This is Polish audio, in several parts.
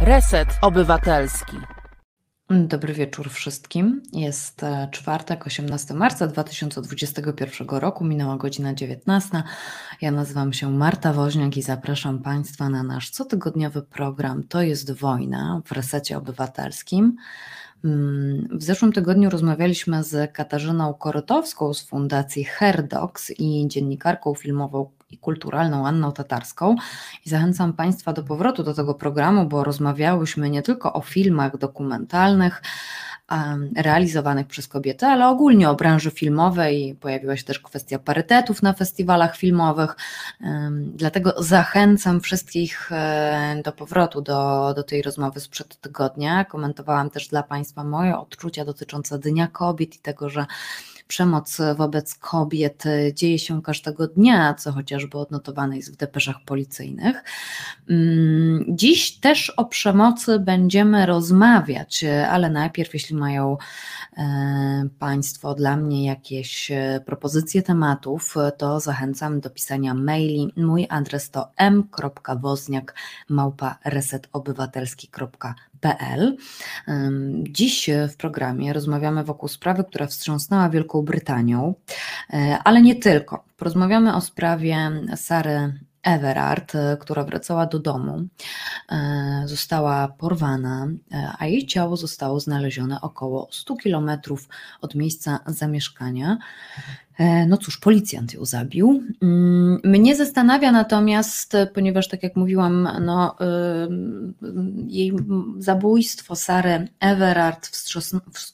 Reset Obywatelski. Dobry wieczór wszystkim. Jest e, czwartek, 18 marca 2021 roku, minęła godzina 19. Ja nazywam się Marta Woźniak i zapraszam Państwa na nasz cotygodniowy program To jest wojna w resecie obywatelskim. Mm, w zeszłym tygodniu rozmawialiśmy z Katarzyną Korytowską z Fundacji Herdox i dziennikarką filmową i kulturalną Anną Tatarską. I zachęcam Państwa do powrotu do tego programu, bo rozmawiałyśmy nie tylko o filmach dokumentalnych, realizowanych przez kobiety, ale ogólnie o branży filmowej. Pojawiła się też kwestia parytetów na festiwalach filmowych. Dlatego zachęcam wszystkich e, do powrotu do, do tej rozmowy sprzed tygodnia. Komentowałam też dla Państwa moje odczucia dotyczące Dnia Kobiet i tego, że przemoc wobec kobiet dzieje się każdego dnia, co chociażby odnotowane jest w depeszach policyjnych. Mm, dziś też o przemocy będziemy rozmawiać, ale najpierw, jeśli mają e, Państwo dla mnie jakieś e, propozycje tematów, to zachęcam do pisania maili. Mój adres to m.wozniak małpa resetobywatelski.pl PL. Dziś w programie rozmawiamy wokół sprawy, która wstrząsnęła Wielką Brytanią, e, ale nie tylko. Porozmawiamy o sprawie Sary Everard, która wracała do domu, e, została porwana, e, a jej ciało zostało znalezione około 100 kilometrów od miejsca zamieszkania. E, no cóż, policjant ją zabił. Mm, mnie zastanawia natomiast, ponieważ tak jak mówiłam, no, jej zabójstwo Sary Everard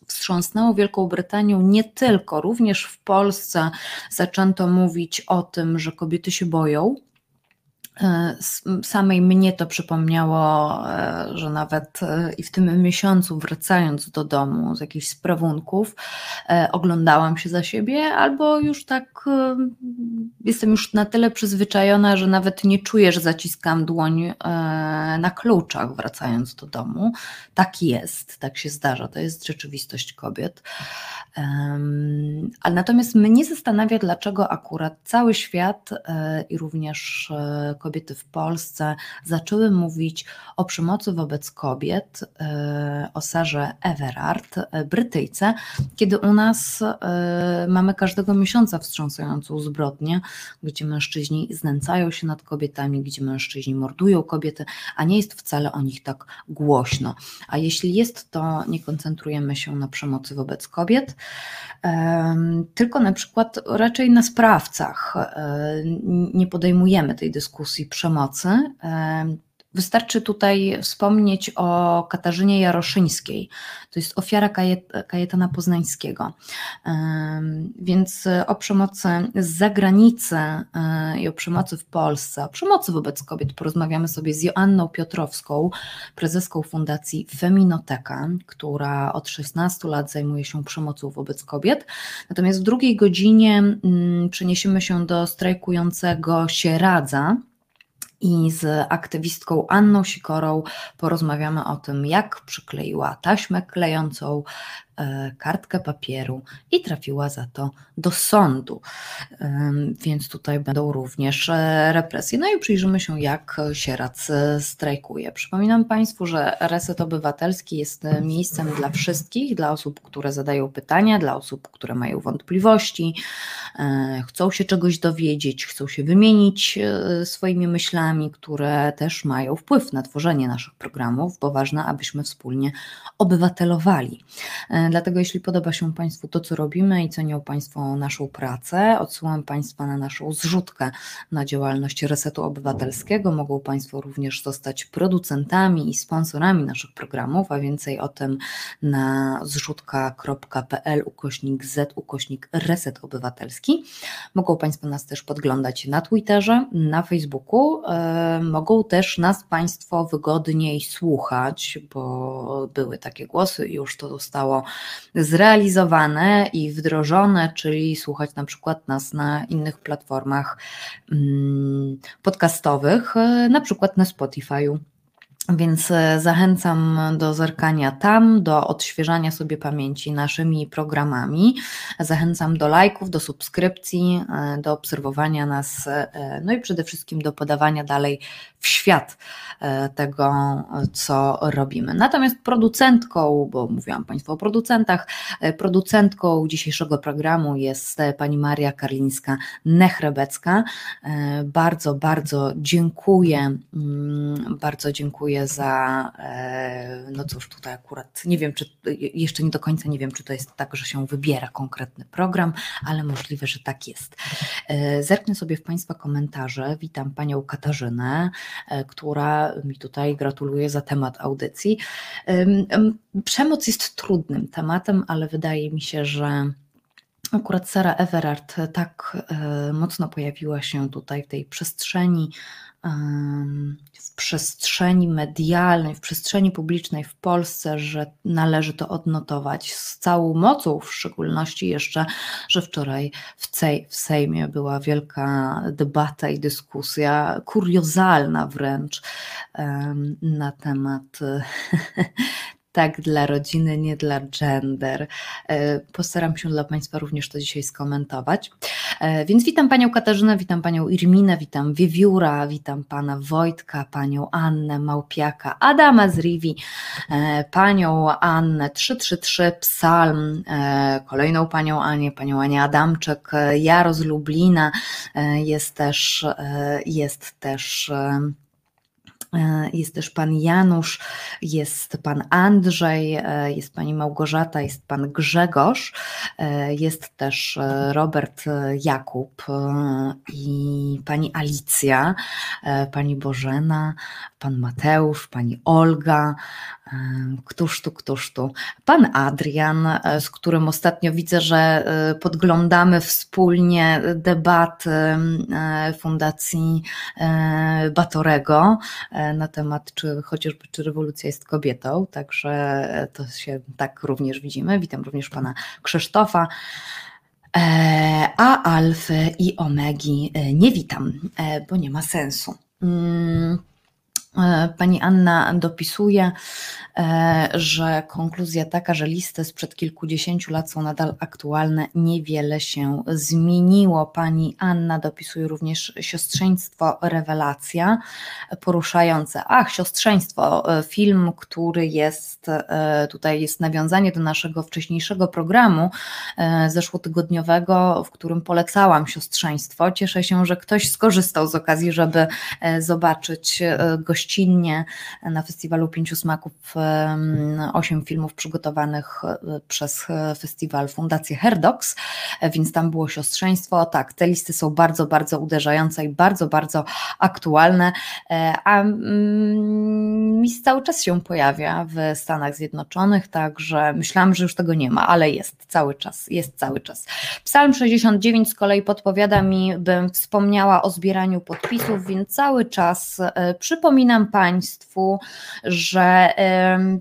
wstrząsnęło Wielką Brytanią nie tylko, również w Polsce zaczęto mówić o tym, że kobiety się boją samej mnie to przypomniało, e, że nawet e, i w tym miesiącu, wracając do domu z jakichś sprawunków, oglądałam się za siebie, albo już tak jestem już na tyle przyzwyczajona, że nawet nie czuję, że zaciskam dłoń na kluczach, wracając do domu. Tak jest, tak się zdarza, to jest rzeczywistość kobiet. Ale natomiast mnie zastanawia, dlaczego akurat cały świat i również kobiety w Polsce zaczęły mówić o przemocy wobec kobiet, e, o Sarze Everard, e, Brytyjce, kiedy u nas e, mamy każdego miesiąca wstrząsającą zbrodnię, gdzie mężczyźni znęcają się nad kobietami, gdzie mężczyźni mordują kobiety, a nie jest wcale o nich tak głośno. A jeśli jest, to nie koncentrujemy się na przemocy wobec kobiet, tylko na przykład raczej na sprawcach. Nie podejmujemy tej dyskusji dyskusji przemocy. Wystarczy tutaj wspomnieć o Katarzynie Jaroszyńskiej. To jest ofiara Kajetana Poznańskiego. Więc o przemocy z zagranicy e, i o przemocy w Polsce, o przemocy wobec kobiet porozmawiamy sobie z Joanną Piotrowską, prezeską Fundacji Feminoteka, która od 16 lat zajmuje się przemocą wobec kobiet. Natomiast w drugiej godzinie mm, przeniesiemy się do strajkującego Sieradza, i z aktywistką Anną Sikorą porozmawiamy o tym, jak przykleiła taśmę klejącą kartkę papieru i trafiła za to do sądu. Więc tutaj będą również e, represje. No i przyjrzymy się, jak Sierac strajkuje. Przypominam Państwu, że Reset Obywatelski jest miejscem dla wszystkich, dla osób, które zadają pytania, dla osób, które mają wątpliwości, e, chcą się czegoś dowiedzieć, chcą się wymienić swoimi myślami, które też mają wpływ na tworzenie naszych programów, bo ważne, abyśmy wspólnie obywatelowali. Dlatego jeśli podoba się Państwu to, co robimy i cenią Państwo naszą pracę, odsyłam Państwa na naszą zrzutkę na działalność Resetu Obywatelskiego. Mogą Państwo również zostać producentami i sponsorami naszych programów, a więcej o tym na zrzutka.pl ukośnik z ukośnik Reset Obywatelski. Mogą Państwo nas też podglądać na Twitterze, na Facebooku. E, mogą też nas Państwo wygodniej słuchać, bo były takie głosy już to zostało zrealizowane i wdrożone, czyli słuchać na przykład nas na innych platformach mm, podcastowych, na przykład na Spotify'u. Więc e, zachęcam do zerkania tam, do odświeżania sobie pamięci naszymi programami. Zachęcam do lajków, do subskrypcji, e, do obserwowania nas, e, no i przede wszystkim do podawania dalej w świat tego, co robimy. Natomiast producentką, bo mówiłam Państwu o producentach, producentką dzisiejszego programu jest pani Maria Karlińska-Nechrebecka. Bardzo, bardzo dziękuję, mm, bardzo dziękuję dziękuję za, e, no cóż, tutaj akurat nie wiem, czy jeszcze nie do końca nie wiem, czy to jest tak, że się wybiera konkretny program, ale możliwe, że tak jest. E, zerknę sobie w Państwa komentarze. Witam Panią Katarzynę, e, która mi tutaj gratuluje za temat audycji. Przemoc jest trudnym tematem, ale wydaje mi się, że Akurat Sara Everard tak mocno pojawiła się tutaj w tej przestrzeni w przestrzeni medialnej, w przestrzeni publicznej w Polsce, że należy to odnotować z całą mocą, w szczególności jeszcze, że wczoraj w, w Sejmie była wielka debata i dyskusja, kuriozalna wręcz, na temat tak dla rodziny, nie dla gender. E, postaram się dla Państwa również to dzisiaj skomentować. E, więc witam Panią Katarzynę, witam Panią Irminę, witam Wiewióra, witam Pana Wojtka, Panią Annę Małpiaka, Adama z Rivi, e, Panią Annę 333 Psalm, kolejną Panią Anię, Panią Anię Adamczyk, Jaro z Lublina, jest też, jest też jest też pan Janusz, jest pan Andrzej, e, jest pani Małgorzata, jest pan Grzegorz, e, jest też Robert Jakub i pani Alicja, pani Bożena, pan Mateusz, pani Olga, Któż tu, któż tu? Pan Adrian, e, z którym ostatnio widzę, że e, podglądamy wspólnie debaty e, Fundacji Batorego na temat, czy chociażby czy rewolucja jest kobietą, także to się tak również widzimy. Witam również pana Krzysztofa. A Alfy i Omegi nie witam, bo nie ma sensu. Mm. Pani Anna dopisuje, E, że konkluzja taka, że listy sprzed kilkudziesięciu lat są nadal aktualne, niewiele się zmieniło. Pani Anna dopisuje również siostrzeństwo Rewelacja, poruszające. Ach, siostrzeństwo, e, film, który jest, e, tutaj jest nawiązanie do naszego wcześniejszego programu zeszłotygodniowego, w którym polecałam siostrzeństwo. Cieszę się, że ktoś skorzystał z okazji, żeby zobaczyć gościnnie na Festiwalu Pięciu Smaków osiem filmów przygotowanych e, przez e, festiwal Fundację Herdox, e, więc tam było siostrzeństwo. Tak, te listy są bardzo, bardzo uderzające i bardzo, bardzo aktualne, a mm, mis cały czas się pojawia w Stanach Zjednoczonych, także myślałam, że już tego nie ma, ale jest cały czas, jest cały czas. Psalm 69 z kolei podpowiada mi, bym wspomniała o zbieraniu podpisów, więc cały czas przypominam Państwu, że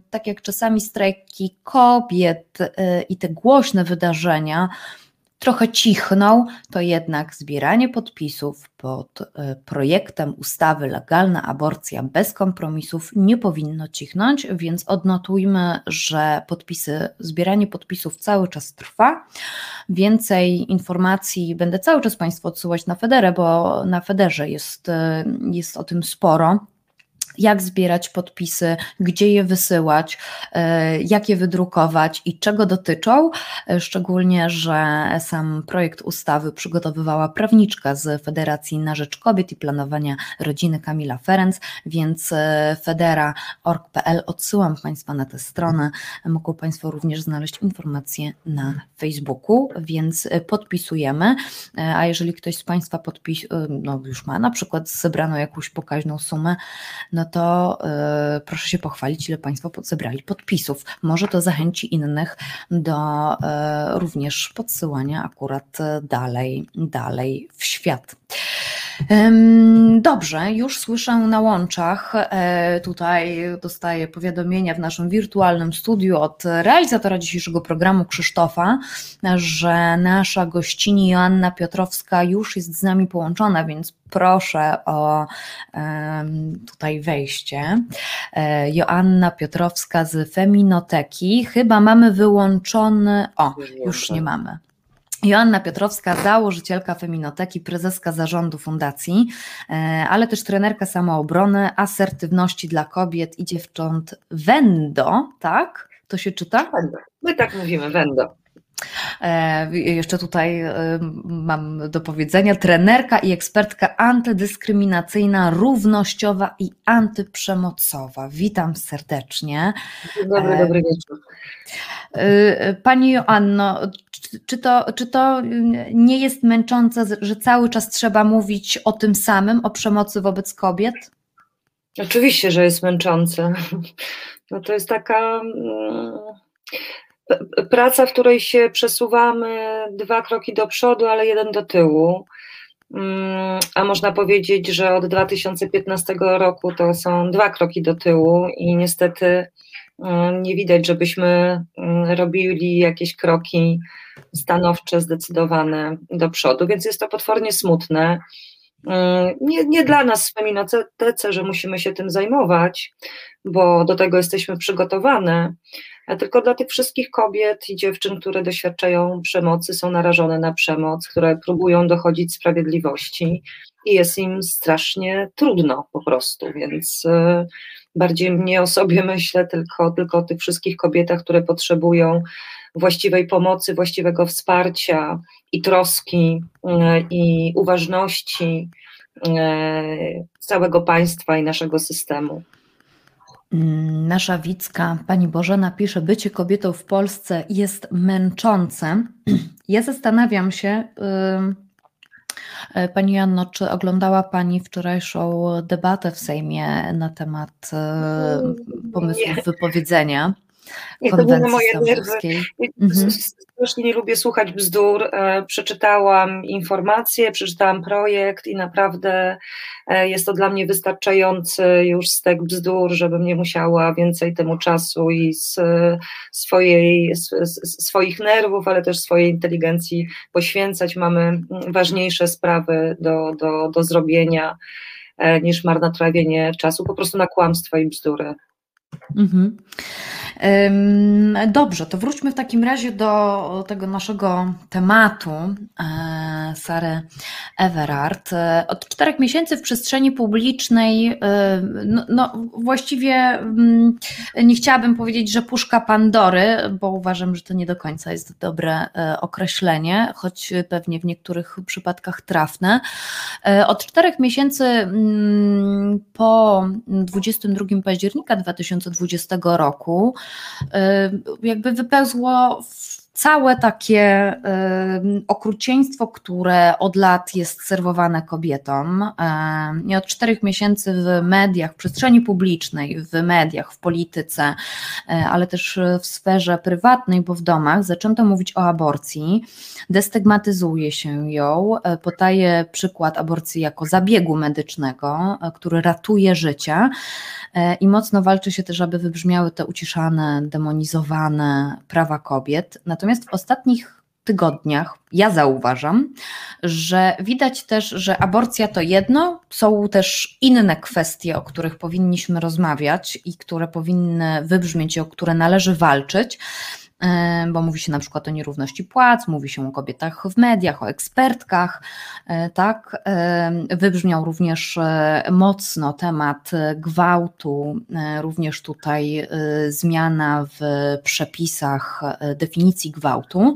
tak jak czasami strajki kobiet y, i te głośne wydarzenia trochę cichną, to jednak zbieranie podpisów pod y, projektem ustawy Legalna aborcja bez kompromisów nie powinno cichnąć, więc odnotujmy, że podpisy, zbieranie podpisów cały czas trwa. Więcej informacji będę cały czas Państwu odsyłać na Federę, bo na Federze jest, y, jest o tym sporo jak zbierać podpisy, gdzie je wysyłać, e, jak je wydrukować i czego dotyczą. E, szczególnie, że sam projekt ustawy przygotowywała prawniczka z Federacji na Rzecz Kobiet i Planowania Rodziny Kamila Ferenc, więc e, federa.org.pl odsyłam Państwa na tę stronę. Mogą Państwo również znaleźć informacje na Facebooku, więc podpisujemy. A jeżeli ktoś z Państwa podpis, no już ma na przykład zebraną jakąś pokaźną sumę, no no to y, proszę się pochwalić, ile Państwo zebrali podpisów. Może to zachęci innych do y, również podsyłania akurat dalej, dalej w świat. Dobrze, już słyszę na łączach. E, tutaj dostaję powiadomienia w naszym wirtualnym studiu od realizatora dzisiejszego programu Krzysztofa, że nasza gościni Joanna Piotrowska już jest z nami połączona, więc proszę o tutaj wejście. E, Joanna Piotrowska z Feminoteki. Chyba mamy wyłączony. O, już nie mamy. Joanna Piotrowska, założycielka Feminoteki, prezeska zarządu fundacji, e, ale też trenerka samoobrony, asertywności dla kobiet i dziewcząt Wendo, tak? To się czyta? Wendo. My tak mówimy, Wendo. E, jeszcze tutaj e, mam do powiedzenia trenerka i ekspertka antydyskryminacyjna, równościowa i antyprzemocowa. Witam serdecznie. Dobry, dobry wieczór. Pani Joanno, czy to, czy to nie jest męczące, że cały czas trzeba mówić o tym samym, o przemocy wobec kobiet? Oczywiście, że jest męczące. No to jest taka mm, praca, w której się przesuwamy dwa kroki do przodu, ale jeden do tyłu. Mm, a można powiedzieć, że od 2015 roku to są dwa kroki do tyłu i niestety nie widać, żebyśmy robili jakieś kroki stanowcze, zdecydowane do przodu, więc jest to potwornie smutne. Mm, nie, nie dla nas w feminotece, że musimy się tym zajmować, bo do tego jesteśmy przygotowane, tylko dla tych wszystkich kobiet i dziewczyn, które doświadczają przemocy, są narażone na przemoc, które próbują dochodzić sprawiedliwości i jest im strasznie trudno po prostu, więc y, bardziej nie o sobie myślę, tylko, tylko o tych wszystkich kobietach, które potrzebują właściwej pomocy, właściwego wsparcia i troski e, i uważności e, całego państwa i naszego systemu. Mm, nasza Wicka, Pani Bożena pisze, bycie kobietą w Polsce jest męczące. Ja zastanawiam się, Pani Janno, czy oglądała Pani wczorajszą debatę w Sejmie na temat pomysłów wypowiedzenia? Nie, to były moje nerwy. Mhm. Strasznie nie lubię słuchać bzdur. E, przeczytałam informacje, przeczytałam projekt i naprawdę e, jest to dla mnie wystarczający już stek bzdur, żebym nie musiała więcej temu czasu i z swojej, z, swoich nerwów, ale też swojej inteligencji poświęcać. Mamy ważniejsze sprawy do, do, do zrobienia e, niż marnotrawienie czasu po prostu na kłamstwa i bzdury. Mhm. Dobrze, to wróćmy w takim razie do tego naszego tematu, e, Sary Everard. E, od czterech miesięcy w przestrzeni publicznej, e, no, no, właściwie mm, nie chciałabym powiedzieć, że puszka Pandory, bo uważam, że to nie do końca jest dobre określenie, choć pewnie w niektórych przypadkach trafne. Od czterech miesięcy mm, po 22 października 2020 roku jakby wypełzło całe takie okrucieństwo, które od lat jest serwowane kobietom. Nie od czterech miesięcy w mediach, w przestrzeni publicznej, w mediach, w polityce, e, ale też w sferze prywatnej, bo w domach zaczęto mówić o aborcji, destygmatyzuje się ją, e, podaje przykład aborcji jako zabiegu medycznego, e, który ratuje życie i mocno walczy się też, aby wybrzmiały te uciszane, demonizowane prawa kobiet. Natomiast w ostatnich tygodniach ja zauważam, że widać też, że aborcja to jedno, są też inne kwestie, o których powinniśmy rozmawiać i które powinny wybrzmieć i o które należy walczyć bo mówi się na przykład o nierówności płac, mówi się o kobietach w mediach, o ekspertkach, e, tak. Wybrzmiał również e, mocno temat gwałtu, e, również tutaj zmiana w przepisach definicji gwałtu,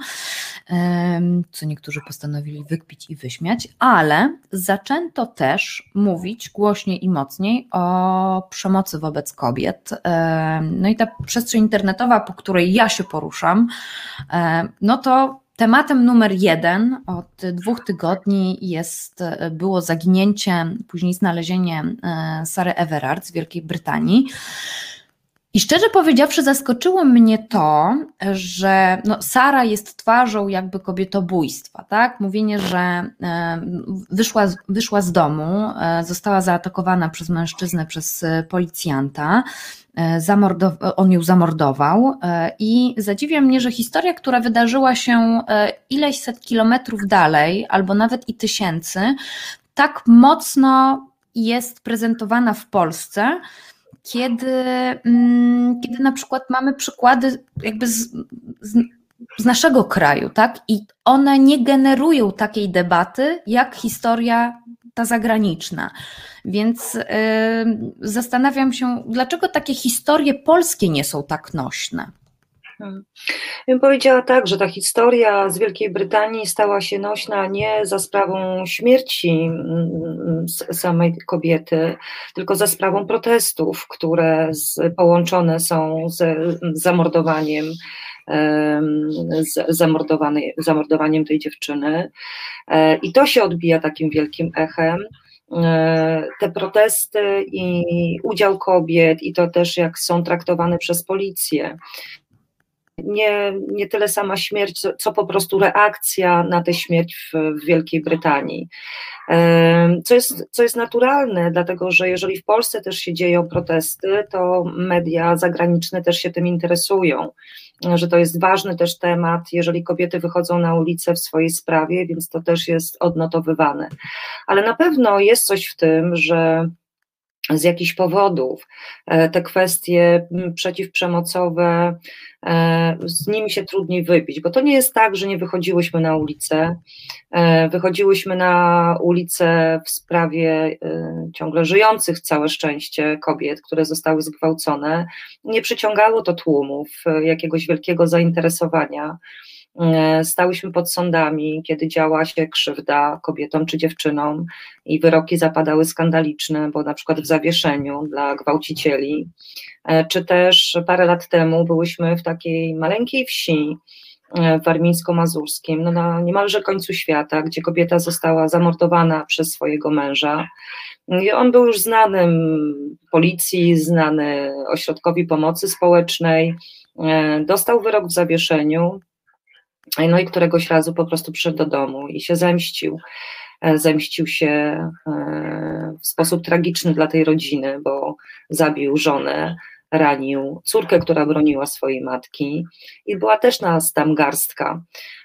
co niektórzy postanowili wykpić i wyśmiać, ale zaczęto też mówić głośniej i mocniej o przemocy wobec kobiet. No i ta przestrzeń internetowa, po której ja się poruszam, e, no to tematem numer jeden od dwóch tygodni jest, było zaginięcie, później znalezienie e, Sary Everard z Wielkiej Brytanii. I szczerze powiedziawszy, zaskoczyło mnie to, że no, Sara jest twarzą jakby kobietobójstwa, tak? Mówienie, że e, wyszła, wyszła z domu, e, została zaatakowana przez mężczyznę, przez policjanta, on ją zamordował i zadziwia mnie, że historia, która wydarzyła się ileś set kilometrów dalej, albo nawet i tysięcy, tak mocno jest prezentowana w Polsce, kiedy, mm, kiedy na przykład mamy przykłady jakby z, z, z, naszego kraju, tak? I one nie generują takiej debaty jak historia ta zagraniczna. Więc zastanawiam się, dlaczego takie historie polskie nie są tak nośne. Ja bym powiedziała tak, że ta historia z Wielkiej Brytanii stała się nośna nie za sprawą śmierci mm, samej kobiety, tylko za sprawą protestów, które z, połączone są z zamordowaniem z zamordowaniem tej dziewczyny. E, I to się odbija takim wielkim echem e, te protesty i udział kobiet, i to też jak są traktowane przez policję nie, nie tyle sama śmierć, co, co po prostu reakcja na tę śmierć w, w Wielkiej Brytanii. Co jest, co jest naturalne, dlatego że jeżeli w Polsce też się dzieją protesty, to media zagraniczne też się tym interesują, że to jest ważny też temat, jeżeli kobiety wychodzą na ulicę w swojej sprawie, więc to też jest odnotowywane. Ale na pewno jest coś w tym, że z jakichś powodów e, te kwestie przeciwprzemocowe, e, z nimi się trudniej wybić, bo to nie jest tak, że nie wychodziłyśmy na ulicę. E, wychodziłyśmy na ulicę w sprawie ciągle żyjących, całe szczęście, kobiet, które zostały zgwałcone. Nie przyciągało to tłumów, jakiegoś wielkiego zainteresowania. E, stałyśmy pod sądami, kiedy działa się krzywda kobietom czy dziewczynom i wyroki zapadały skandaliczne, bo na przykład w zawieszeniu dla gwałcicieli, e, czy też parę lat temu byłyśmy w takiej maleńkiej wsi e, w warmińsko-mazurskim, no na niemalże końcu świata, gdzie kobieta została zamordowana przez swojego męża. I on był już znanym policji, znany ośrodkowi pomocy społecznej, dostał wyrok w zawieszeniu, no i któregoś razu po prostu przyszedł do domu i się zemścił. E, zemścił się e, w sposób tragiczny dla tej rodziny, bo zabił żonę, ranił córkę, która broniła swojej matki i była też nas tam garstka.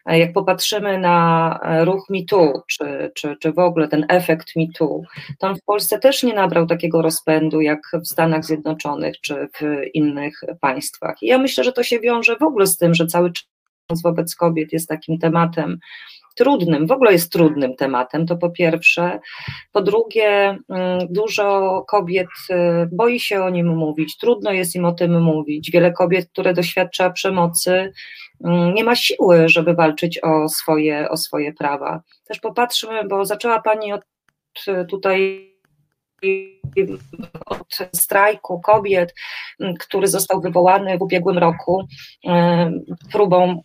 E, jak popatrzymy na ruch MeToo, czy, czy, czy w ogóle ten efekt MeToo, to on w Polsce też nie nabrał takiego rozpędu jak w Stanach Zjednoczonych czy w innych państwach. I ja myślę, że to się wiąże w ogóle z tym, że cały wobec kobiet jest takim tematem trudnym, w ogóle jest trudnym tematem, to po pierwsze. Po drugie, mm, dużo kobiet y, boi się o nim mówić, trudno jest im o tym mówić. Wiele kobiet, które doświadcza przemocy, mm, nie ma siły, żeby walczyć o swoje, o swoje prawa. Też popatrzmy, bo zaczęła Pani od tutaj od strajku kobiet, który został wywołany w ubiegłym roku próbą,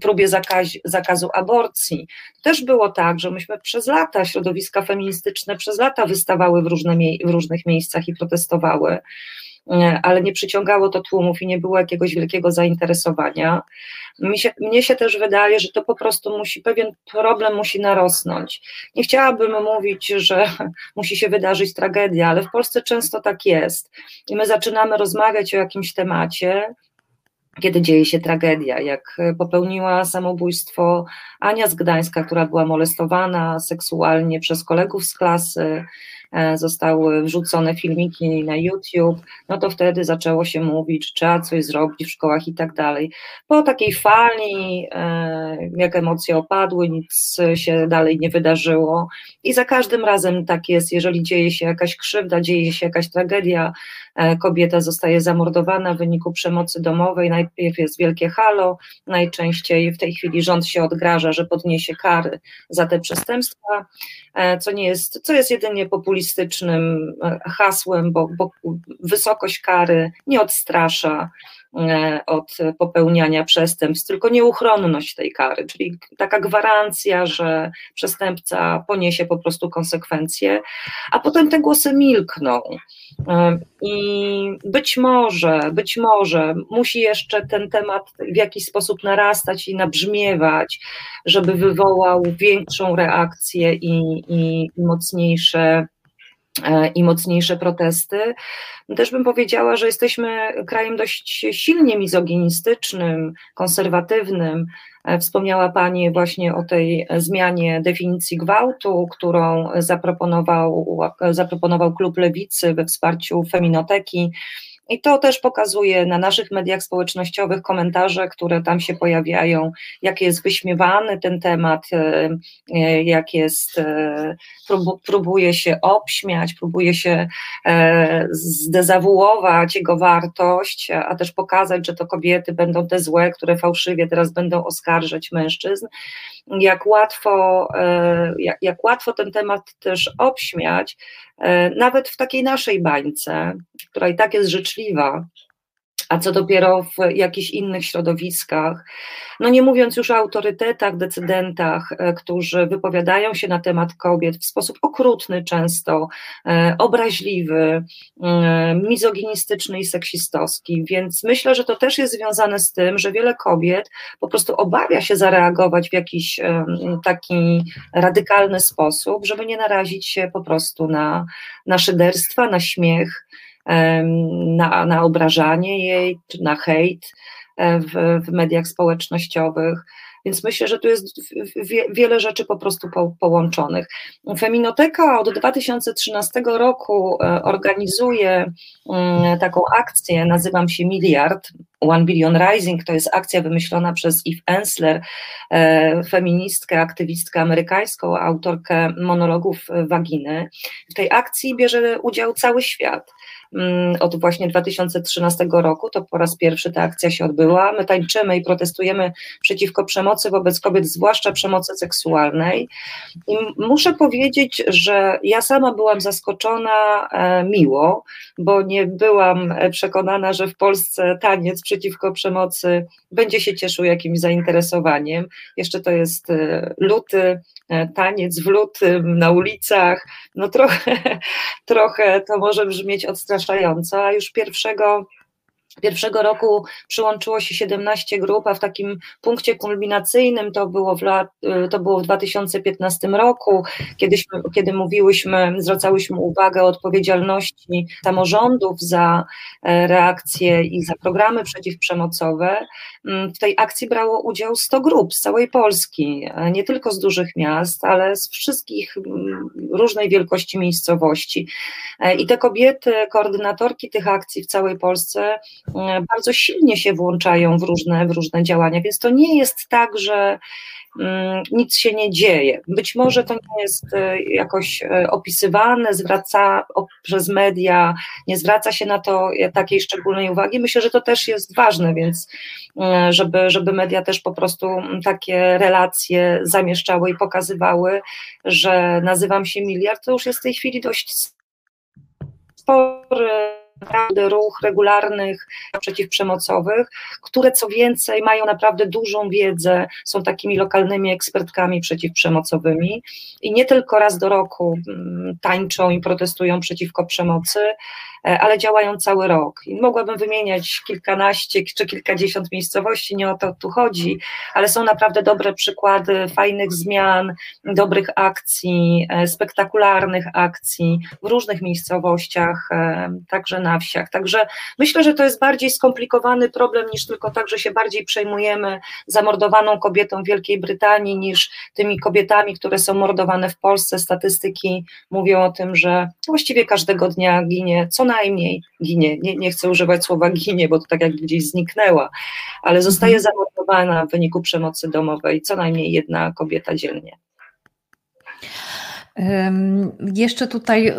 próbie zakaz, zakazu aborcji. Też było tak, że myśmy przez lata, środowiska feministyczne przez lata wystawały w, różne, w różnych miejscach i protestowały ale nie przyciągało to tłumów i nie było jakiegoś wielkiego zainteresowania. Mi się, mnie się też wydaje, że to po prostu musi, pewien problem musi narosnąć. Nie chciałabym mówić, że musi się wydarzyć tragedia, ale w Polsce często tak jest. I my zaczynamy rozmawiać o jakimś temacie, kiedy dzieje się tragedia, jak popełniła samobójstwo Ania z Gdańska, która była molestowana seksualnie przez kolegów z klasy, zostały wrzucone filmiki na YouTube, no to wtedy zaczęło się mówić, trzeba coś zrobić w szkołach i tak dalej. Po takiej fali, e, jak emocje opadły, nic się dalej nie wydarzyło i za każdym razem tak jest, jeżeli dzieje się jakaś krzywda, dzieje się jakaś tragedia, e, kobieta zostaje zamordowana w wyniku przemocy domowej, najpierw jest wielkie halo, najczęściej w tej chwili rząd się odgraża, że podniesie kary za te przestępstwa, co nie jest, co jest jedynie populistycznym e, hasłem, bo, bo wysokość kary nie odstrasza, od popełniania przestępstw, tylko nieuchronność tej kary, czyli taka gwarancja, że przestępca poniesie po prostu konsekwencje, a potem te głosy milkną. I być może, być może musi jeszcze ten temat w jakiś sposób narastać i nabrzmiewać, żeby wywołał większą reakcję i, i, mocniejsze e, i mocniejsze protesty. Też bym powiedziała, że jesteśmy krajem dość silnie mizoginistycznym, konserwatywnym. E, wspomniała Pani właśnie o tej zmianie definicji gwałtu, którą zaproponował, zaproponował Klub Lewicy we wsparciu Feminoteki. I to też pokazuje na naszych mediach społecznościowych komentarze, które tam się pojawiają, jak jest wyśmiewany ten temat, e, e, jak jest, e, próbuje się obśmiać, próbuje się zdezawuować jego wartość, a też pokazać, że to kobiety będą te złe, które fałszywie teraz będą oskarżać mężczyzn. Jak łatwo, jak, łatwo ten temat też obśmiać, nawet w takiej naszej bańce, która i tak jest życzliwa, a co dopiero w jakichś innych środowiskach. No nie mówiąc już o autorytetach, decydentach, e, którzy wypowiadają się na temat kobiet w sposób okrutny często, e, obraźliwy, e, mizoginistyczny i seksistowski, więc myślę, że to też jest związane z tym, że wiele kobiet po prostu obawia się zareagować w jakiś taki radykalny sposób, żeby nie narazić się po prostu na, na szyderstwa, na śmiech, na, na obrażanie jej, na hejt e, w, w mediach społecznościowych. Więc myślę, że tu jest wiele rzeczy po prostu połączonych. Feminoteka od 2013 roku e, organizuje mm, taką akcję, nazywam się Miliard, One Billion Rising, to jest akcja wymyślona przez Eve Ensler, e, feministkę, aktywistkę amerykańską, autorkę monologów Waginy. W tej akcji bierze udział cały świat. Mm, od właśnie 2013 roku, to po raz pierwszy ta akcja się odbyła. My tańczymy i protestujemy przeciwko przemocy wobec kobiet, zwłaszcza przemocy seksualnej. I muszę powiedzieć, że ja sama byłam zaskoczona e, miło, bo nie byłam przekonana, że w Polsce taniec przeciwko przemocy będzie się cieszył jakimś zainteresowaniem. Jeszcze to jest e, luty, e, taniec w lutym na ulicach. No trochę, trochę to może brzmieć odstraszająco zastraszająca, już pierwszego Pierwszego roku przyłączyło się 17 grup, a w takim punkcie kulminacyjnym to było w, lat, to było w 2015 roku, kiedyśmy, kiedy mówiłyśmy, zwracałyśmy uwagę o odpowiedzialności samorządów za e, reakcje i za programy przeciwprzemocowe. Mm, w tej akcji brało udział 100 grup z całej Polski, e, nie tylko z dużych miast, ale z wszystkich mm, różnej wielkości miejscowości. E, I te kobiety, koordynatorki tych akcji w całej Polsce, bardzo silnie się włączają w różne, w różne działania, więc to nie jest tak, że mm, nic się nie dzieje. Być może to nie jest e, jakoś e, opisywane, zwraca przez media, nie zwraca się na to takiej szczególnej uwagi. Myślę, że to też jest ważne, więc żeby, żeby media też po prostu takie relacje zamieszczały i pokazywały, że nazywam się miliard, to już jest w tej chwili dość spory naprawdę ruch regularnych przeciwprzemocowych, które co więcej mają naprawdę dużą wiedzę, są takimi lokalnymi ekspertkami przeciwprzemocowymi i nie tylko raz do roku mm, tańczą i protestują przeciwko przemocy, ale działają cały rok. I mogłabym wymieniać kilkanaście czy kilkadziesiąt miejscowości, nie o to tu chodzi, ale są naprawdę dobre przykłady fajnych zmian, dobrych akcji, e, spektakularnych akcji w różnych miejscowościach, e, także na wsiach. Także myślę, że to jest bardziej skomplikowany problem niż tylko tak, że się bardziej przejmujemy zamordowaną kobietą w Wielkiej Brytanii niż tymi kobietami, które są mordowane w Polsce. Statystyki mówią o tym, że właściwie każdego dnia ginie co najmniej ginie, nie, nie chcę używać słowa ginie, bo to tak jakby gdzieś zniknęła, ale zostaje mhm. zamordowana w wyniku przemocy domowej co najmniej jedna kobieta dziennie. Jeszcze tutaj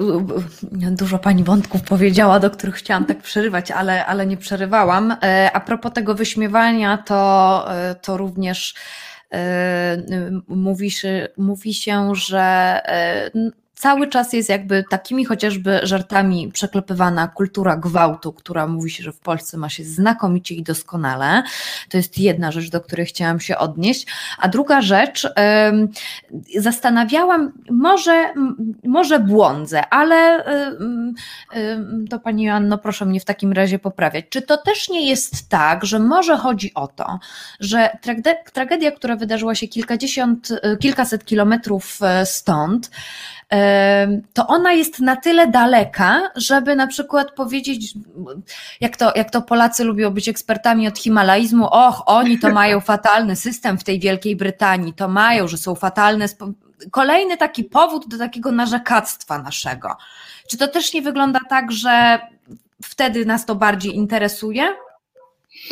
dużo Pani wątków powiedziała, do których chciałam tak przerywać, ale, ale nie przerywałam. E, a propos tego wyśmiewania, to, e, to również e, mówi się, mówi się, że cały czas jest jakby takimi chociażby żartami przeklepywana kultura gwałtu, która mówi się, że w Polsce ma się znakomicie i doskonale. To jest jedna rzecz, do której chciałam się odnieść. A druga rzecz, zastanawiałam, może, może błądzę, ale to Pani Anno, proszę mnie w takim razie poprawiać. Czy to też nie jest tak, że może chodzi o to, że tragedia, która wydarzyła się kilkadziesiąt, kilkaset kilometrów e, stąd, to ona jest na tyle daleka, żeby na przykład powiedzieć, jak to, jak to Polacy lubią być ekspertami od himalaizmu, och, oni to mają fatalny system w tej Wielkiej Brytanii, to mają, że są fatalne. Kolejny taki powód do takiego narzekactwa naszego. Czy to też nie wygląda tak, że wtedy nas to bardziej interesuje?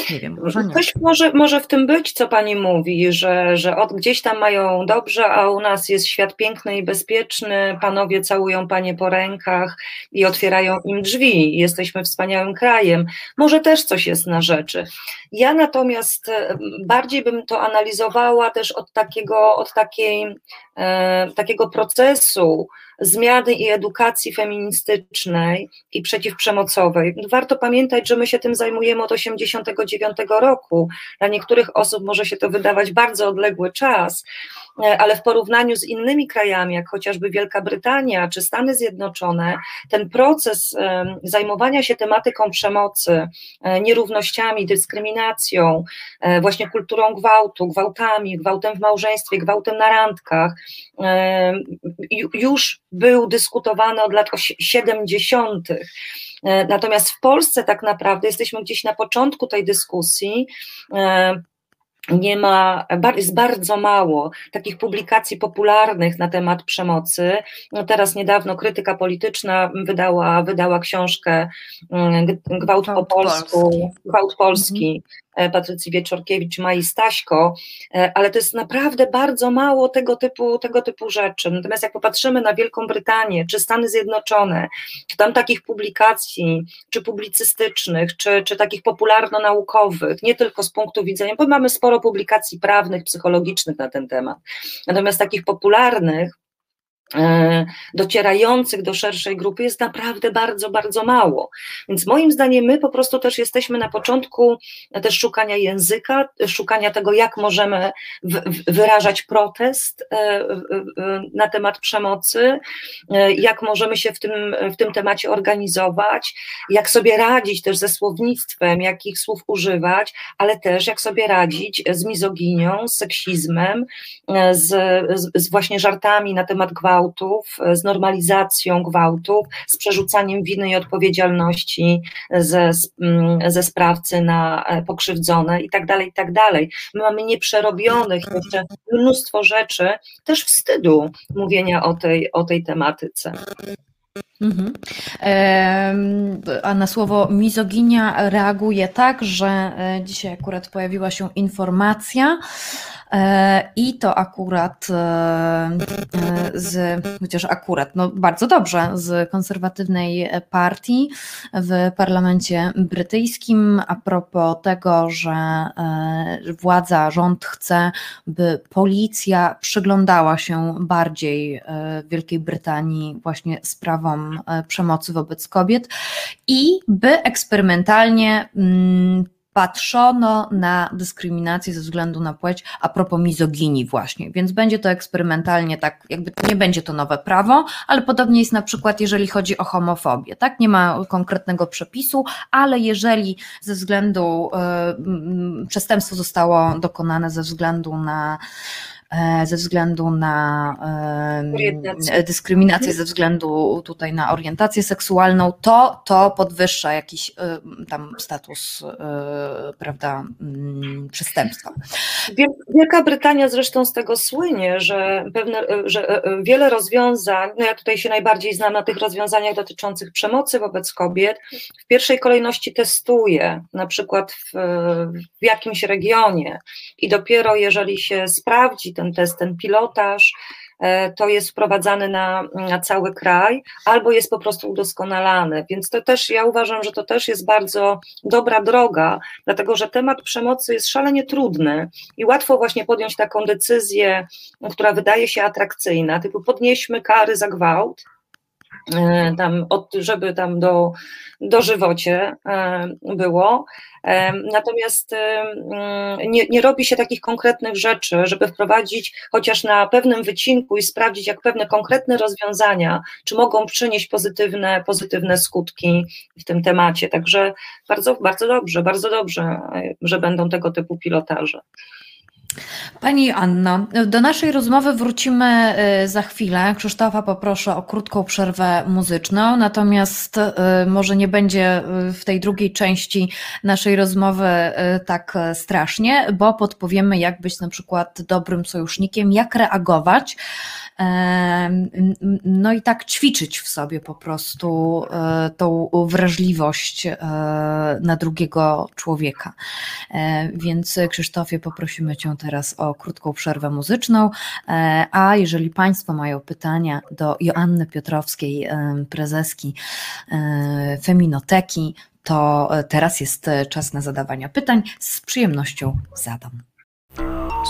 Nie wiem, może nie. Coś może, może w tym być, co pani mówi, że, że od gdzieś tam mają dobrze, a u nas jest świat piękny i bezpieczny, panowie całują panie po rękach i otwierają im drzwi, jesteśmy wspaniałym krajem. Może też coś jest na rzeczy. Ja natomiast e, bardziej bym to analizowała też od takiego, od takiej, e, takiego procesu, zmiany i edukacji feministycznej i przeciwprzemocowej. Warto pamiętać, że my się tym zajmujemy od 1989 roku. Dla niektórych osób może się to wydawać bardzo odległy czas, ale w porównaniu z innymi krajami, jak chociażby Wielka Brytania czy Stany Zjednoczone, ten proces e, zajmowania się tematyką przemocy, e, nierównościami, dyskryminacją, właśnie kulturą gwałtu, gwałtami, gwałtem w małżeństwie, gwałtem na randkach, już był dyskutowany od lat 70. Natomiast w Polsce tak naprawdę jesteśmy gdzieś na początku tej dyskusji nie ma, jest bardzo mało takich publikacji popularnych na temat przemocy. No teraz niedawno krytyka polityczna wydała, wydała książkę mm, Gwałt po polsku, Gwałt Polski, mhm. Patrycji Wieczorkiewicz, Mai Staśko, e, ale to jest naprawdę bardzo mało tego typu, tego typu rzeczy. Natomiast jak popatrzymy na Wielką Brytanię, czy Stany Zjednoczone, czy tam takich publikacji, czy publicystycznych, czy, czy takich popularno-naukowych, nie tylko z punktu widzenia, bo mamy sporo publikacji prawnych, psychologicznych na ten temat, natomiast takich popularnych, E, docierających do szerszej grupy jest naprawdę bardzo, bardzo mało. Więc moim zdaniem my po prostu też jesteśmy na początku też szukania języka, szukania tego, jak możemy wyrażać protest e, na temat przemocy, e, jak możemy się w tym, w tym temacie organizować, jak sobie radzić też ze słownictwem, jakich słów używać, ale też jak sobie radzić z mizoginią, z seksizmem, z, z właśnie żartami na temat gwałtu, gwałtów, z normalizacją gwałtów, z przerzucaniem winy i odpowiedzialności ze, mm, ze sprawcy na e, pokrzywdzone i tak dalej, i tak dalej. My mamy nieprzerobionych jeszcze mnóstwo rzeczy, też wstydu mówienia o tej, o tej tematyce. Mhm. A na słowo mizoginia reaguje tak, że e, dzisiaj akurat pojawiła się informacja, E, I to akurat e, z, chociaż akurat, no bardzo dobrze, z konserwatywnej partii w parlamencie brytyjskim a propos tego, że władza, rząd chce, by policja przyglądała się bardziej Wielkiej Brytanii właśnie sprawom przemocy wobec kobiet i by eksperymentalnie mm, patrzono na dyskryminację ze względu na płeć a propos mizoginii właśnie, więc będzie to eksperymentalnie tak, jakby nie będzie to nowe prawo, ale podobnie jest na przykład jeżeli chodzi o homofobię, tak, nie ma konkretnego przepisu, ale jeżeli ze względu, y, przestępstwo zostało dokonane ze względu na E, ze względu na e, dyskryminację, ze względu tutaj na orientację seksualną, to to podwyższa jakiś e, tam status prawda, mm, przestępstwa. Wielka Brytania zresztą z tego słynie, że, pewne, że wiele rozwiązań, no ja tutaj się najbardziej znam na tych rozwiązaniach dotyczących przemocy wobec kobiet, w pierwszej kolejności testuje, na przykład w, w jakimś regionie. I dopiero jeżeli się sprawdzi ten test, ten pilotaż, e, to jest wprowadzane na, na cały kraj, albo jest po prostu udoskonalane. Więc to też ja uważam, że to też jest bardzo dobra droga, dlatego że temat przemocy jest szalenie trudny i łatwo właśnie podjąć taką decyzję, która wydaje się atrakcyjna, typu podnieśmy kary za gwałt, e, tam, żeby tam do, dożywocie e, było. E, natomiast mm, nie, nie robi się takich konkretnych rzeczy, żeby wprowadzić chociaż na pewnym wycinku i sprawdzić, jak pewne konkretne rozwiązania, czy mogą przynieść pozytywne, pozytywne skutki w tym temacie. Także bardzo, bardzo dobrze, bardzo dobrze, że będą tego typu pilotaże. Pani Anno, do naszej rozmowy wrócimy y, za chwilę. Krzysztofa poproszę o krótką przerwę muzyczną, natomiast y, może nie będzie y, w tej drugiej części naszej rozmowy tak strasznie, bo podpowiemy, jak być na przykład dobrym sojusznikiem, jak reagować no i tak ćwiczyć w sobie po prostu e, tą wrażliwość e, na drugiego człowieka. E, więc Krzysztofie, poprosimy Cię teraz o krótką przerwę muzyczną, a jeżeli Państwo mają pytania do Joanny Piotrowskiej, prezeski Feminoteki, to teraz jest czas na zadawania pytań. Z przyjemnością zadam.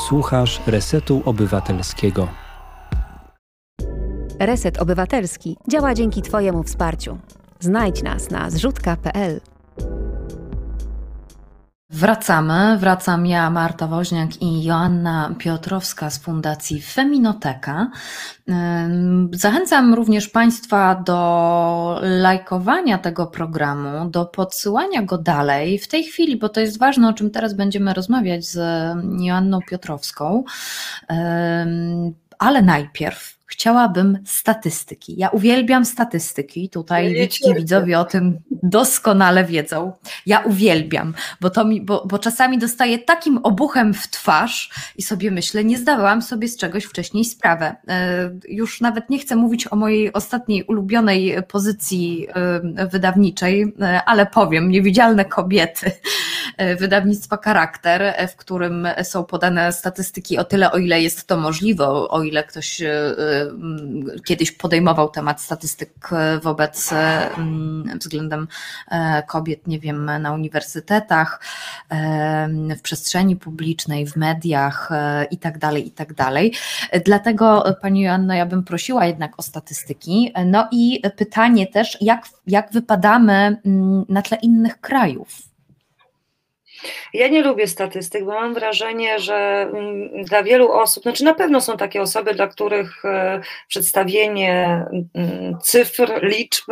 Słuchasz Resetu Obywatelskiego. Reset Obywatelski działa dzięki Twojemu wsparciu. Znajdź nas na zrzutka.pl. Wracamy. Wracam ja, Marta Woźniak i Joanna Piotrowska z Fundacji Feminoteka. Zachęcam również Państwa do lajkowania tego programu, do podsyłania go dalej. W tej chwili, bo to jest ważne, o czym teraz będziemy rozmawiać z Joanną Piotrowską, ale najpierw Chciałabym statystyki. Ja uwielbiam statystyki. Tutaj licznie widzowie o tym doskonale wiedzą. Ja uwielbiam, bo, to mi, bo, bo czasami dostaję takim obuchem w twarz i sobie myślę, nie zdawałam sobie z czegoś wcześniej sprawę. E, już nawet nie chcę mówić o mojej ostatniej ulubionej pozycji e, wydawniczej, e, ale powiem, niewidzialne kobiety wydawnictwa Charakter, w którym są podane statystyki o tyle, o ile jest to możliwe, o ile ktoś kiedyś podejmował temat statystyk wobec względem e, kobiet, nie wiem, na uniwersytetach, w przestrzeni publicznej, w mediach e, i tak dalej, i tak dalej. Dlatego Pani Joanno, ja bym prosiła jednak o statystyki. No i pytanie też, jak, jak wypadamy na tle innych krajów? Ja nie lubię statystyk, bo mam wrażenie, że mm, dla wielu osób, znaczy na pewno są takie osoby, dla których e, przedstawienie mm, cyfr, liczb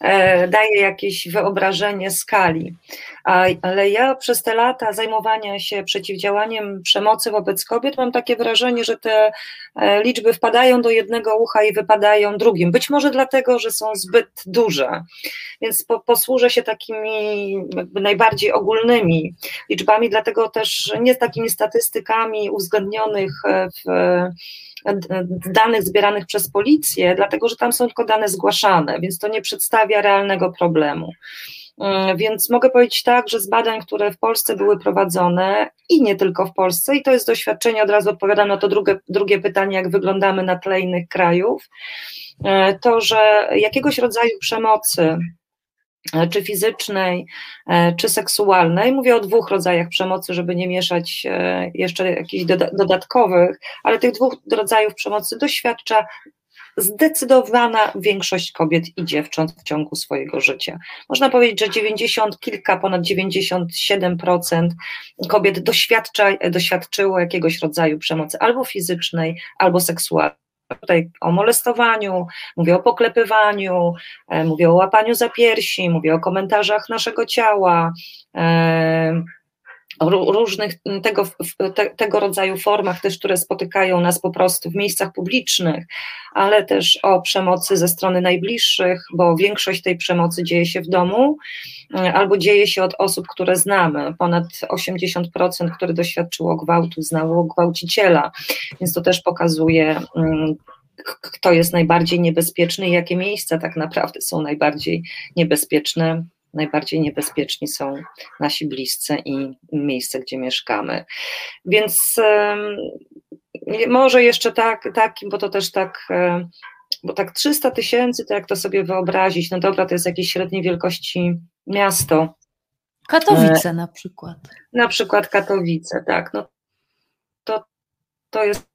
e, daje jakieś wyobrażenie skali. Ale ja przez te lata zajmowania się przeciwdziałaniem przemocy wobec kobiet mam takie wrażenie, że te e, liczby wpadają do jednego ucha i wypadają drugim. Być może dlatego, że są zbyt duże. Więc posłużę się takimi najbardziej ogólnymi liczbami, dlatego też nie takimi statystykami uwzględnionych w danych zbieranych przez policję, dlatego że tam są tylko dane zgłaszane, więc to nie przedstawia realnego problemu. Mm, więc mogę powiedzieć tak, że z badań, które w Polsce były prowadzone i nie tylko w Polsce, i to jest doświadczenie, od razu odpowiadam na to drugie, drugie pytanie, jak wyglądamy na tle innych krajów, e, to, że jakiegoś rodzaju przemocy E, czy fizycznej, e, czy seksualnej. Mówię o dwóch rodzajach przemocy, żeby nie mieszać e, jeszcze jakichś dodatkowych, ale tych dwóch rodzajów przemocy doświadcza zdecydowana większość kobiet i dziewcząt w ciągu swojego życia. Można powiedzieć, że 90, kilka, ponad 97% kobiet doświadcza, doświadczyło jakiegoś rodzaju przemocy albo fizycznej, albo seksualnej tutaj o molestowaniu, mówię o poklepywaniu, e, mówię o łapaniu za piersi, mówię o komentarzach naszego ciała, e, różnych tego, te, tego rodzaju formach też, które spotykają nas po prostu w miejscach publicznych, ale też o przemocy ze strony najbliższych, bo większość tej przemocy dzieje się w domu albo dzieje się od osób, które znamy. Ponad 80%, które doświadczyło gwałtu, znało gwałciciela, więc to też pokazuje kto jest najbardziej niebezpieczny i jakie miejsca tak naprawdę są najbardziej niebezpieczne najbardziej niebezpieczni są nasi bliscy i miejsce, gdzie mieszkamy. Więc może jeszcze tak, taki, bo to też tak, e, bo tak 300 tysięcy, to jak to sobie wyobrazić, no dobra, to jest jakieś średniej wielkości miasto. Katowice na przykład. Na przykład Katowice, tak. No, to, to jest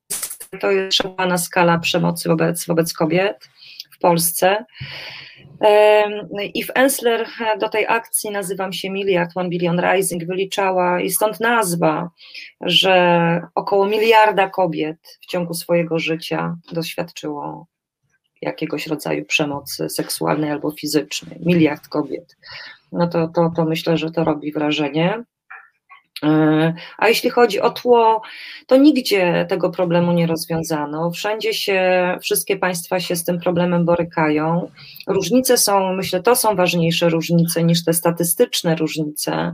to jest szalona skala przemocy wobec, wobec kobiet w Polsce. I w Ensler do tej akcji nazywam się Miliard One Billion Rising wyliczała i stąd nazwa, że około miliarda kobiet w ciągu swojego życia doświadczyło jakiegoś rodzaju przemocy seksualnej albo fizycznej. Miliard kobiet. No to, to, to myślę, że to robi wrażenie. E, a jeśli chodzi o tło, to nigdzie tego problemu nie rozwiązano. Wszędzie się, wszystkie państwa się z tym problemem borykają. Różnice są, myślę, to są ważniejsze różnice niż te statystyczne różnice.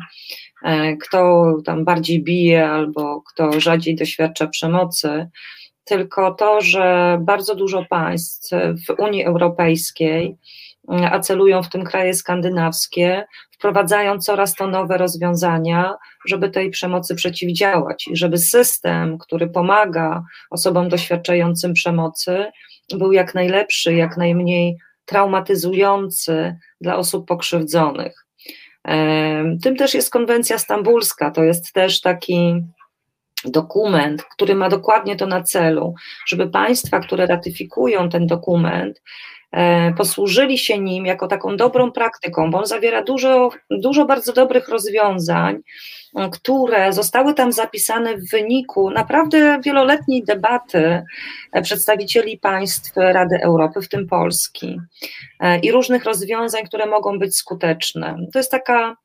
E, kto tam bardziej bije albo kto rzadziej doświadcza przemocy. Tylko to, że bardzo dużo państw w Unii Europejskiej, a celują w tym kraje skandynawskie, wprowadzają coraz to nowe rozwiązania, żeby tej przemocy przeciwdziałać i żeby system, który pomaga osobom doświadczającym przemocy, był jak najlepszy, jak najmniej traumatyzujący dla osób pokrzywdzonych. Tym też jest konwencja stambulska, to jest też taki dokument, który ma dokładnie to na celu, żeby państwa, które ratyfikują ten dokument, E, posłużyli się nim jako taką dobrą praktyką, bo on zawiera dużo, dużo bardzo dobrych rozwiązań, e, które zostały tam zapisane w wyniku naprawdę wieloletniej debaty e, przedstawicieli państw Rady Europy, w tym Polski, i różnych rozwiązań, które mogą być skuteczne. To jest taka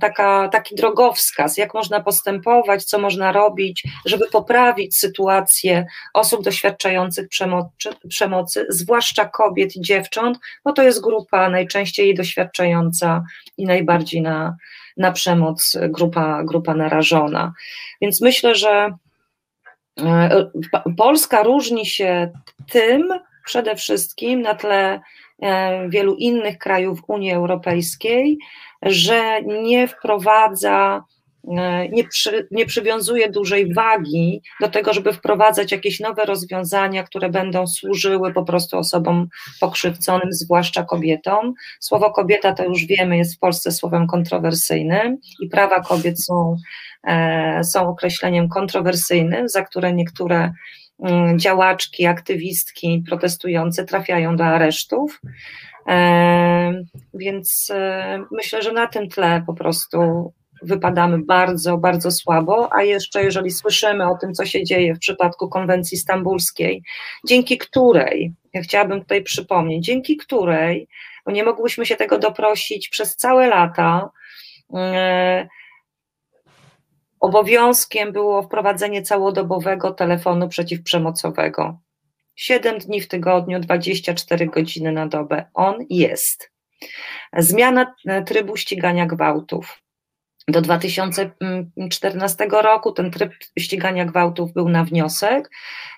taka, taki drogowskaz, jak można postępować, co można robić, żeby poprawić sytuację osób doświadczających przemocy, przemocy, zwłaszcza kobiet i dziewcząt, bo to jest grupa najczęściej doświadczająca i najbardziej na, na przemoc, grupa, grupa narażona. Więc myślę, że e, Polska różni się tym przede wszystkim na tle e, wielu innych krajów Unii Europejskiej, że nie wprowadza, e, nie, przy, nie przywiązuje dużej wagi do tego, żeby wprowadzać jakieś nowe rozwiązania, które będą służyły po prostu osobom pokrzywdzonym, zwłaszcza kobietom. Słowo kobieta to już wiemy, jest w Polsce słowem kontrowersyjnym i prawa kobiet są, e, są określeniem kontrowersyjnym, za które niektóre działaczki, aktywistki protestujące trafiają do aresztów. Więc e, myślę, że na tym tle po prostu wypadamy bardzo, bardzo słabo, a jeszcze jeżeli słyszymy o tym, co się dzieje w przypadku konwencji stambulskiej, dzięki której, ja chciałabym tutaj przypomnieć, dzięki której, nie mogłyśmy się tego doprosić przez całe lata, e, obowiązkiem było wprowadzenie całodobowego telefonu przeciwprzemocowego. 7 dni w tygodniu, 24 godziny na dobę. On jest. Zmiana e, trybu ścigania gwałtów. Do 2014 roku ten tryb ścigania gwałtów był na wniosek,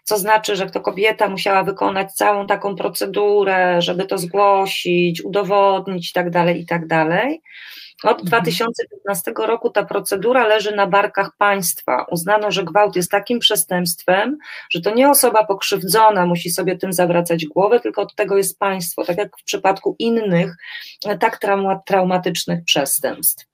co znaczy, że to kobieta musiała wykonać całą taką procedurę, żeby to zgłosić, udowodnić itd., tak itd. Od 2015 mhm. roku ta procedura leży na barkach państwa. Uznano, że gwałt jest takim przestępstwem, że to nie osoba pokrzywdzona musi sobie tym zawracać głowę, tylko od tego jest państwo, tak jak w przypadku innych e, tak traumatycznych przestępstw.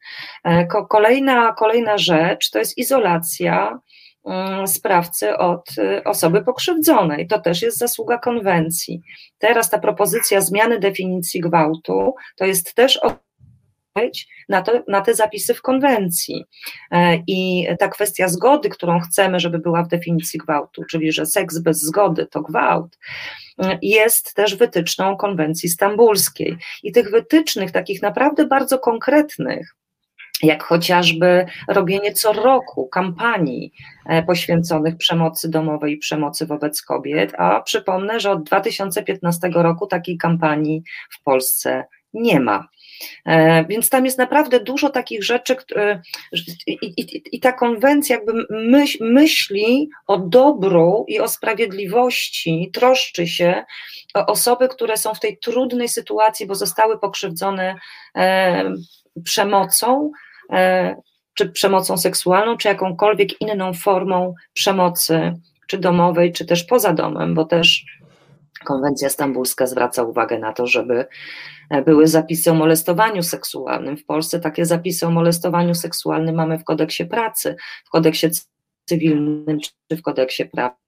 E, kolejna, kolejna rzecz to jest izolacja mm, sprawcy od e, osoby pokrzywdzonej. To też jest zasługa konwencji. Teraz ta propozycja zmiany definicji gwałtu to jest też na, to, na te zapisy w konwencji. E, I ta kwestia zgody, którą chcemy, żeby była w definicji gwałtu, czyli że seks bez zgody to gwałt, e, jest też wytyczną konwencji stambulskiej. I tych wytycznych, takich naprawdę bardzo konkretnych, jak chociażby robienie co roku kampanii e, poświęconych przemocy domowej i przemocy wobec kobiet, a przypomnę, że od 2015 roku takiej kampanii w Polsce nie ma. E, więc tam jest naprawdę dużo takich rzeczy, które, i, i, i, ta konwencja jakby myśl, myśli o dobru i o sprawiedliwości, troszczy się o osoby, które są w tej trudnej sytuacji, bo zostały pokrzywdzone e, przemocą, e, czy przemocą seksualną, czy jakąkolwiek inną formą przemocy czy domowej, czy też poza domem, bo też konwencja stambulska zwraca uwagę na to, żeby e, były zapisy o molestowaniu seksualnym. W Polsce takie zapisy o molestowaniu seksualnym mamy w kodeksie pracy, w kodeksie cywilnym czy w kodeksie praw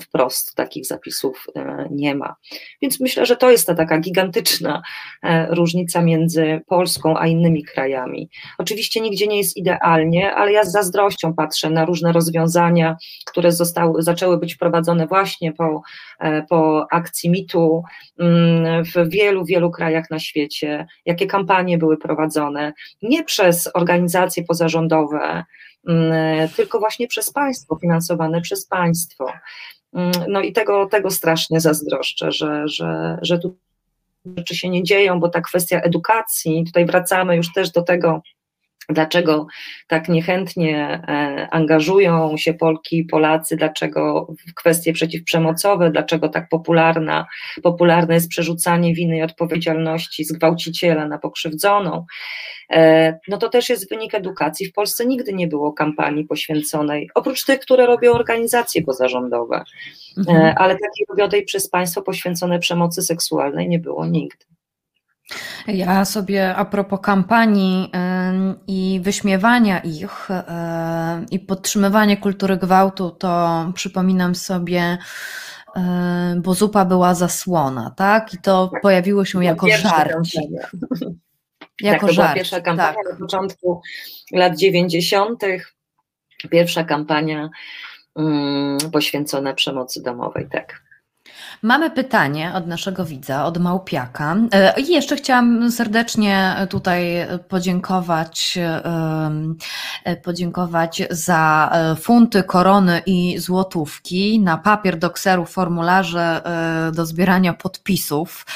wprost takich zapisów e, nie ma. Więc myślę, że to jest ta taka gigantyczna e, różnica między Polską a innymi krajami. Oczywiście nigdzie nie jest idealnie, ale ja z zazdrością patrzę na różne rozwiązania, które zostały, zaczęły być wprowadzone właśnie po, e, po akcji mitu mm, w wielu, wielu krajach na świecie, jakie kampanie były prowadzone, nie przez organizacje pozarządowe, tylko właśnie przez państwo, finansowane przez państwo. Mm, no i tego, tego strasznie zazdroszczę, że, że, że tu rzeczy się nie dzieją, bo ta kwestia edukacji, tutaj wracamy już też do tego, dlaczego tak niechętnie e, angażują się Polki i Polacy, dlaczego w kwestie przeciwprzemocowe, dlaczego tak popularna, popularne jest przerzucanie winy i odpowiedzialności z gwałciciela na pokrzywdzoną, e, no to też jest wynik edukacji. W Polsce nigdy nie było kampanii poświęconej, oprócz tych, które robią organizacje pozarządowe, e, mhm. ale takiej robiodej przez państwo poświęcone przemocy seksualnej nie było nigdy. Ja sobie a propos kampanii i wyśmiewania ich i podtrzymywania kultury gwałtu, to przypominam sobie, bo zupa była zasłona, tak? I to tak. pojawiło się jako żart. Jako tak, to była pierwsza kampania tak. na początku lat 90. Pierwsza kampania um, poświęcona przemocy domowej, tak. Mamy pytanie od naszego widza, od Małpiaka. E, I jeszcze chciałam serdecznie tutaj podziękować, e, podziękować za e, funty, korony i złotówki na papier do kseru formularze do zbierania podpisów,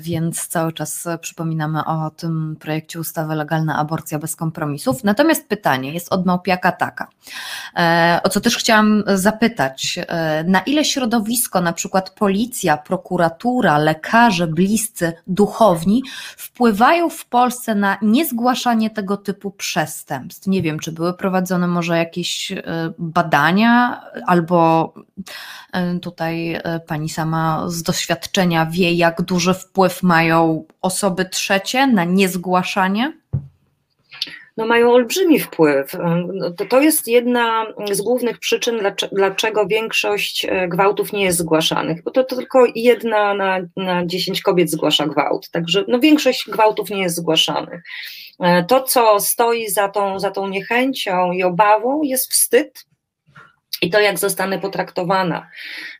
więc cały czas przypominamy o tym projekcie ustawy Legalna Aborcja bez kompromisów. Natomiast pytanie jest od Małpiaka taka, o co też chciałam zapytać, na ile środowisko, na przykład policja, prokuratura, lekarze, bliscy, duchowni wpływają w Polsce na niezgłaszanie tego typu przestępstw? Nie wiem, czy były prowadzone może jakieś e, badania, albo e, tutaj e, pani sama z doświadczenia wie, jak duży wpływ mają osoby trzecie na niezgłaszanie? No mają olbrzymi wpływ. No, to, jest jedna z głównych przyczyn, dlaczego większość e, gwałtów nie jest zgłaszanych, bo to, to tylko jedna na, na 10 kobiet zgłasza gwałt, także no większość gwałtów nie jest zgłaszanych. E, to, co stoi za tą, za tą niechęcią i obawą, jest wstyd, i to, jak zostanę potraktowana,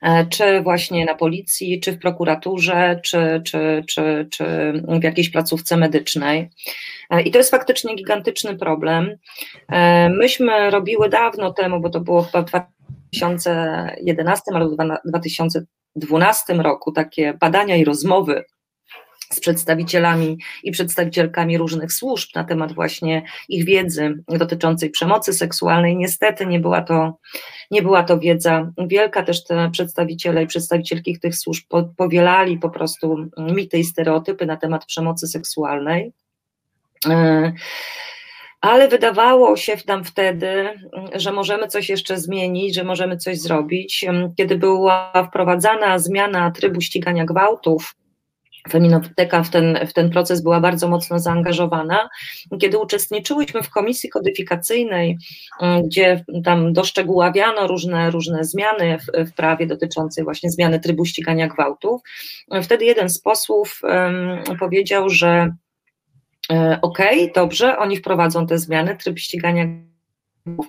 e, czy właśnie na policji, czy w prokuraturze, czy, czy, czy, czy w jakiejś placówce medycznej. E, I to jest faktycznie gigantyczny problem. E, myśmy robiły dawno temu, bo to było w 2011 albo 2012 roku, takie badania i rozmowy z przedstawicielami i przedstawicielkami różnych służb na temat właśnie ich wiedzy dotyczącej przemocy seksualnej. Niestety nie była to, nie była to wiedza wielka, też te przedstawiciele i przedstawicielki tych służb powielali po prostu mity i stereotypy na temat przemocy seksualnej. E, ale wydawało się nam wtedy, że możemy coś jeszcze zmienić, że możemy coś zrobić. Kiedy była wprowadzana zmiana trybu ścigania gwałtów, Feminoteka w ten, w ten proces była bardzo mocno zaangażowana. Kiedy uczestniczyłyśmy w komisji kodyfikacyjnej, mm, gdzie tam doszczegóławiano różne, różne zmiany w, w prawie dotyczące właśnie zmiany trybu ścigania gwałtów, wtedy jeden z posłów um, powiedział, że e, okej, okay, dobrze, oni wprowadzą te zmiany, tryb ścigania gwałtów,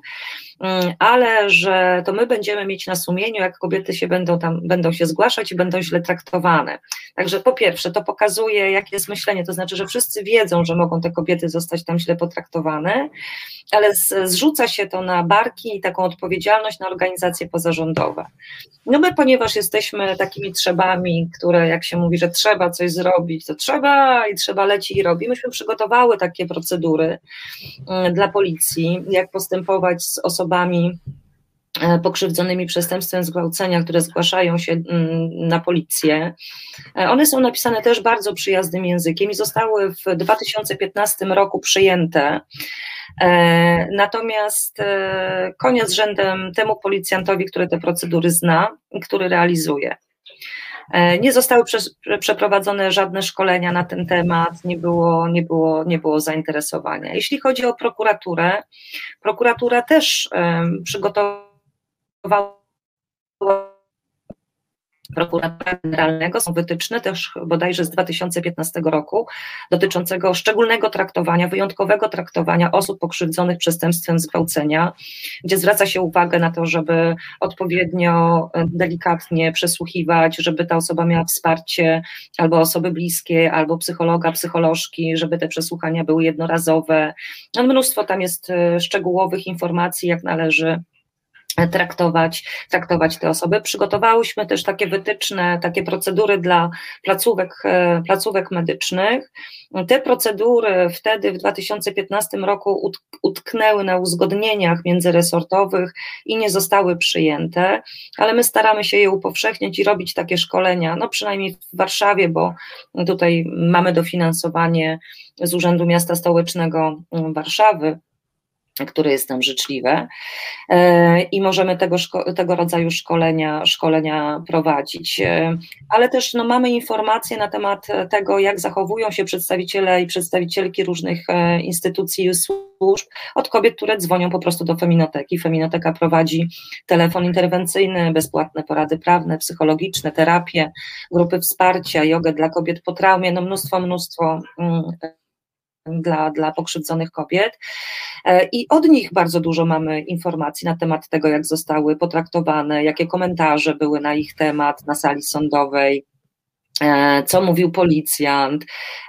ale że to my będziemy mieć na sumieniu, jak kobiety się będą tam, będą się zgłaszać i będą źle traktowane. Także po pierwsze, to pokazuje, jakie jest myślenie, to znaczy, że wszyscy wiedzą, że mogą te kobiety zostać tam źle potraktowane, ale zrzuca się to na barki i taką odpowiedzialność na organizacje pozarządowe. No my, ponieważ jesteśmy takimi trzebami, które jak się mówi, że trzeba coś zrobić, to trzeba i trzeba leci i robi. Myśmy przygotowały takie procedury mm, dla policji, jak postępować z osobami E, pokrzywdzonymi przestępstwem zgwałcenia, które zgłaszają się mm, na policję. E, one są napisane też bardzo przyjaznym językiem i zostały w 2015 roku przyjęte. E, natomiast koniec rzędem temu policjantowi, który te procedury zna który realizuje. Nie zostały przeprowadzone żadne szkolenia na ten temat, nie było, nie, było, nie było zainteresowania. Jeśli chodzi o prokuraturę, prokuratura też przygotowała prokuratora generalnego są wytyczne też bodajże z 2015 roku dotyczącego szczególnego traktowania, wyjątkowego traktowania osób pokrzywdzonych przestępstwem zgwałcenia, gdzie zwraca się uwagę na to, żeby odpowiednio e, delikatnie przesłuchiwać, żeby ta osoba miała wsparcie albo osoby bliskie, albo psychologa, psycholożki, żeby te przesłuchania były jednorazowe. No, mnóstwo tam jest e, szczegółowych informacji, jak należy traktować, traktować te osoby. Przygotowałyśmy też takie wytyczne, takie procedury dla placówek, e, placówek medycznych. Te procedury wtedy w 2015 roku utknęły na uzgodnieniach międzyresortowych i nie zostały przyjęte, ale my staramy się je upowszechniać i robić takie szkolenia, no przynajmniej w Warszawie, bo tutaj mamy dofinansowanie z Urzędu Miasta Stołecznego Warszawy które jest nam życzliwe e, i możemy tego, tego rodzaju szkolenia, szkolenia prowadzić. E, ale też no, mamy informacje na temat tego, jak zachowują się przedstawiciele i przedstawicielki różnych e, instytucji i służb od kobiet, które dzwonią po prostu do Feminoteki. Feminoteka prowadzi telefon interwencyjny, bezpłatne porady prawne, psychologiczne, terapie, grupy wsparcia, jogę dla kobiet po traumie, no mnóstwo, mnóstwo mm, dla, dla pokrzywdzonych kobiet. E, I od nich bardzo dużo mamy informacji na temat tego, jak zostały potraktowane, jakie komentarze były na ich temat na sali sądowej. E, co mówił policjant,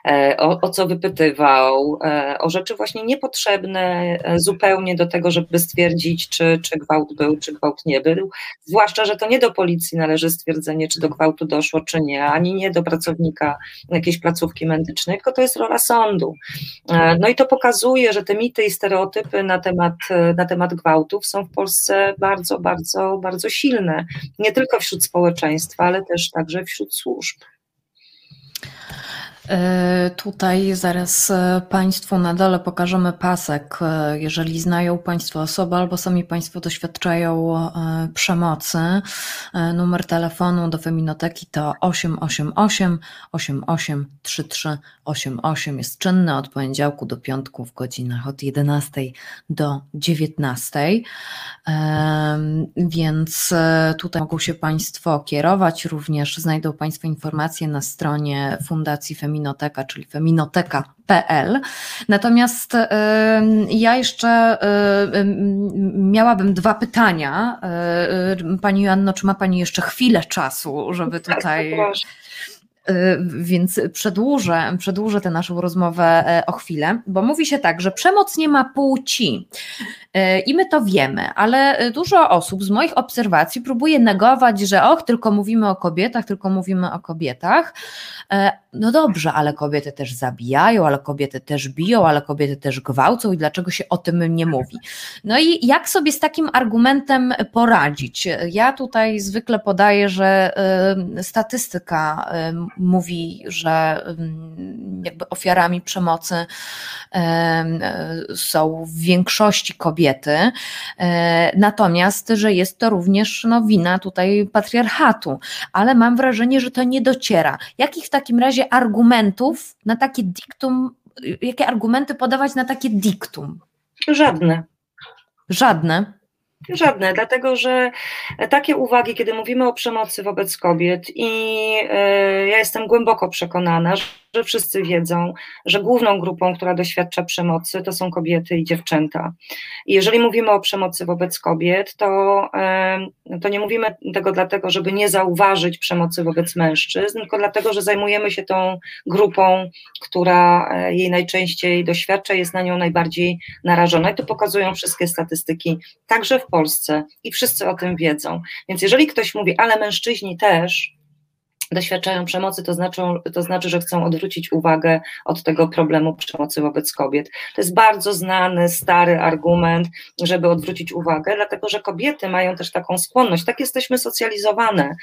e, o, o, co wypytywał, e, o rzeczy właśnie niepotrzebne zupełnie do tego, żeby stwierdzić, czy, czy gwałt był, czy gwałt nie był. Zwłaszcza, że to nie do policji należy stwierdzenie, czy do gwałtu doszło, czy nie, ani nie do pracownika jakiejś placówki medycznej, tylko to jest rola sądu. No i to pokazuje, że te mity i stereotypy na temat, na temat gwałtów są w Polsce bardzo, bardzo, bardzo silne. Nie tylko wśród społeczeństwa, ale też także wśród służb. E, tutaj zaraz e, Państwu na dole pokażemy pasek. E, jeżeli znają Państwo osobę albo sami Państwo doświadczają przemocy, numer telefonu do Feminoteki to 888 883388 jest czynny od poniedziałku do piątku w godzinach od 11 do 19. Więc tutaj mogą się Państwo kierować. Również znajdą Państwo informacje na stronie Fundacji Feminoteki Feminoteka, czyli feminoteka.pl. Natomiast ja jeszcze miałabym dwa pytania. Pani Joanno, czy ma Pani jeszcze chwilę czasu, żeby tak, tutaj. Więc przedłużę, przedłużę tę naszą rozmowę e, o chwilę, bo mówi się tak, że przemoc nie ma płci. E, I my to wiemy, ale dużo osób z moich obserwacji próbuje negować, że och, tylko mówimy o kobietach, tylko mówimy o kobietach. E, no dobrze, ale kobiety też zabijają, ale kobiety też biją, ale kobiety też gwałcą i dlaczego się o tym nie mówi? No i jak sobie z takim argumentem poradzić? Ja tutaj zwykle podaję, że statystyka mówi, że jakby ofiarami przemocy są w większości kobiety, e, natomiast, że jest to również no, wina tutaj patriarchatu, ale mam wrażenie, że to nie dociera. Jakich w takim razie argumentów na takie diktum, jakie argumenty podawać na takie diktum? Żadne. Żadne. Żadne, dlatego że takie uwagi, kiedy mówimy o przemocy wobec kobiet, i e, ja jestem głęboko przekonana, że wszyscy wiedzą, że główną grupą, która doświadcza przemocy, to są kobiety i dziewczęta. I jeżeli mówimy o przemocy wobec kobiet, to, to nie mówimy tego dlatego, żeby nie zauważyć przemocy wobec mężczyzn, tylko dlatego, że zajmujemy się tą grupą, która e, jej najczęściej doświadcza, jest na nią najbardziej narażona. I to pokazują wszystkie statystyki, także w Polsce, i wszyscy o tym wiedzą. Więc jeżeli ktoś mówi, ale mężczyźni też, doświadczają przemocy, to, znaczą, to znaczy, że chcą odwrócić uwagę od tego problemu przemocy wobec kobiet. To jest bardzo znany, stary argument, żeby odwrócić uwagę, dlatego że kobiety mają też taką skłonność, tak jesteśmy socjalizowane,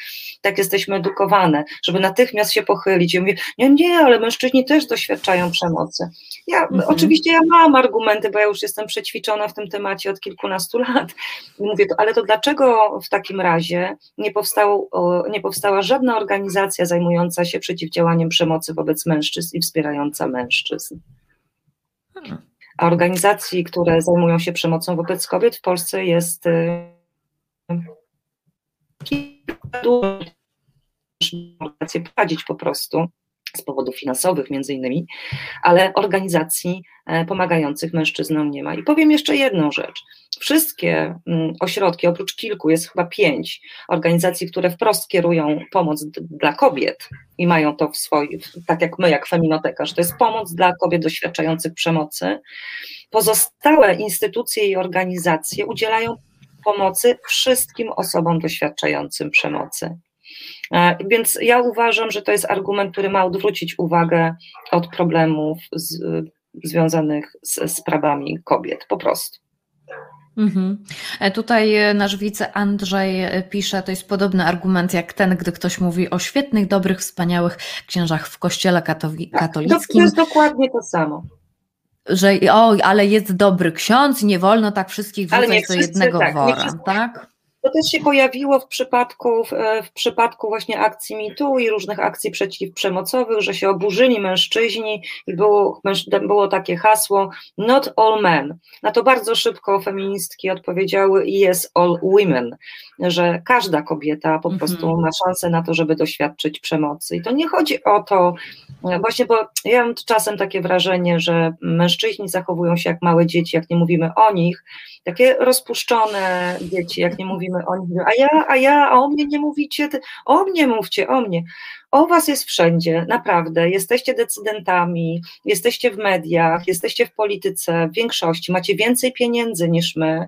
tak jesteśmy edukowane, żeby natychmiast się pochylić i mówię, nie, nie, ale mężczyźni też doświadczają przemocy. Ja, mhm. Oczywiście ja mam argumenty, bo ja już jestem przećwiczona w tym temacie od kilkunastu lat. Mówię, ale to dlaczego w takim razie nie, powstało, nie powstała żadna organizacja, organizacja zajmująca się przeciwdziałaniem przemocy wobec mężczyzn i wspierająca mężczyzn. A organizacji, które zajmują się przemocą wobec kobiet w Polsce jest y, organizacje prowadzić po prostu z powodów finansowych między innymi, ale organizacji e, pomagających mężczyznom nie ma. I powiem jeszcze jedną rzecz. Wszystkie mm, ośrodki, oprócz kilku, jest chyba pięć organizacji, które wprost kierują pomoc dla kobiet i mają to w swoim, tak jak my, jak Feminotekarz, to jest pomoc dla kobiet doświadczających przemocy. Pozostałe instytucje i organizacje udzielają pomocy wszystkim osobom doświadczającym przemocy. E, więc ja uważam, że to jest argument, który ma odwrócić uwagę od problemów z, związanych z sprawami kobiet, po prostu. Mhm. E, tutaj e, nasz wice Andrzej pisze, to jest podobny argument jak ten, gdy ktoś mówi o świetnych, dobrych, wspaniałych księżach w kościele katolickim. Tak, to jest dokładnie to samo. Że o, ale jest dobry ksiądz, nie wolno tak wszystkich wrzucać do jednego tak, wora, tak? To też się pojawiło w przypadku, w przypadku właśnie akcji MeToo i różnych akcji przeciwprzemocowych, że się oburzyli mężczyźni i było, było takie hasło not all men. Na to bardzo szybko feministki odpowiedziały yes all women, że każda kobieta po prostu mm -hmm. ma szansę na to, żeby doświadczyć przemocy. I to nie chodzi o to, właśnie bo ja mam czasem takie wrażenie, że mężczyźni zachowują się jak małe dzieci, jak nie mówimy o nich, takie rozpuszczone dzieci, jak nie mówimy a ja, a ja, a o mnie nie mówicie, o mnie mówcie, o mnie. O was jest wszędzie, naprawdę. Jesteście decydentami, jesteście w mediach, jesteście w polityce, w większości, macie więcej pieniędzy niż my,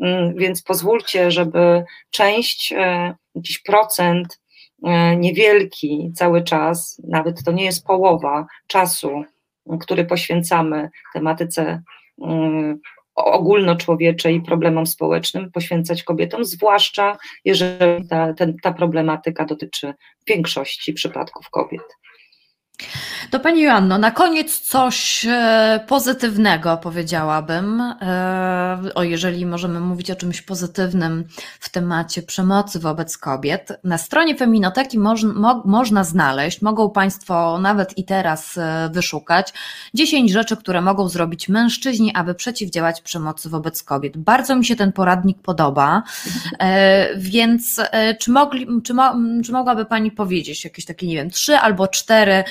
mm, więc pozwólcie, żeby część, e, jakiś procent, e, niewielki cały czas, nawet to nie jest połowa czasu, który poświęcamy tematyce ogólnoczłowieczej i problemom społecznym poświęcać kobietom, zwłaszcza jeżeli ta, ten, ta problematyka dotyczy większości przypadków kobiet. To Pani Joanno, na koniec coś e, pozytywnego powiedziałabym, e, o jeżeli możemy mówić o czymś pozytywnym w temacie przemocy wobec kobiet. Na stronie Feminoteki moż, mo, można znaleźć, mogą Państwo nawet i teraz e, wyszukać 10 rzeczy, które mogą zrobić mężczyźni, aby przeciwdziałać przemocy wobec kobiet. Bardzo mi się ten poradnik podoba, więc czy, mogli, czy, mo, czy mogłaby Pani powiedzieć jakieś takie, nie wiem, trzy albo cztery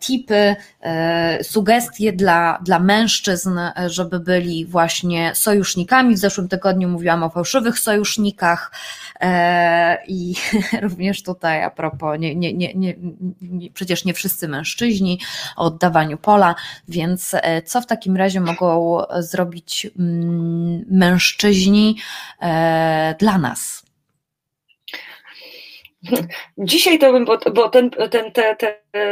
tipy, e, sugestie dla, dla mężczyzn, e, żeby byli właśnie sojusznikami. W zeszłym tygodniu mówiłam o fałszywych sojusznikach i również tutaj a propos, nie, nie, nie, nie, przecież nie wszyscy mężczyźni o oddawaniu pola, więc co w takim razie mogą zrobić mm, mężczyźni dla nas? Dzisiaj to bym, bo, bo ten, ten, ten,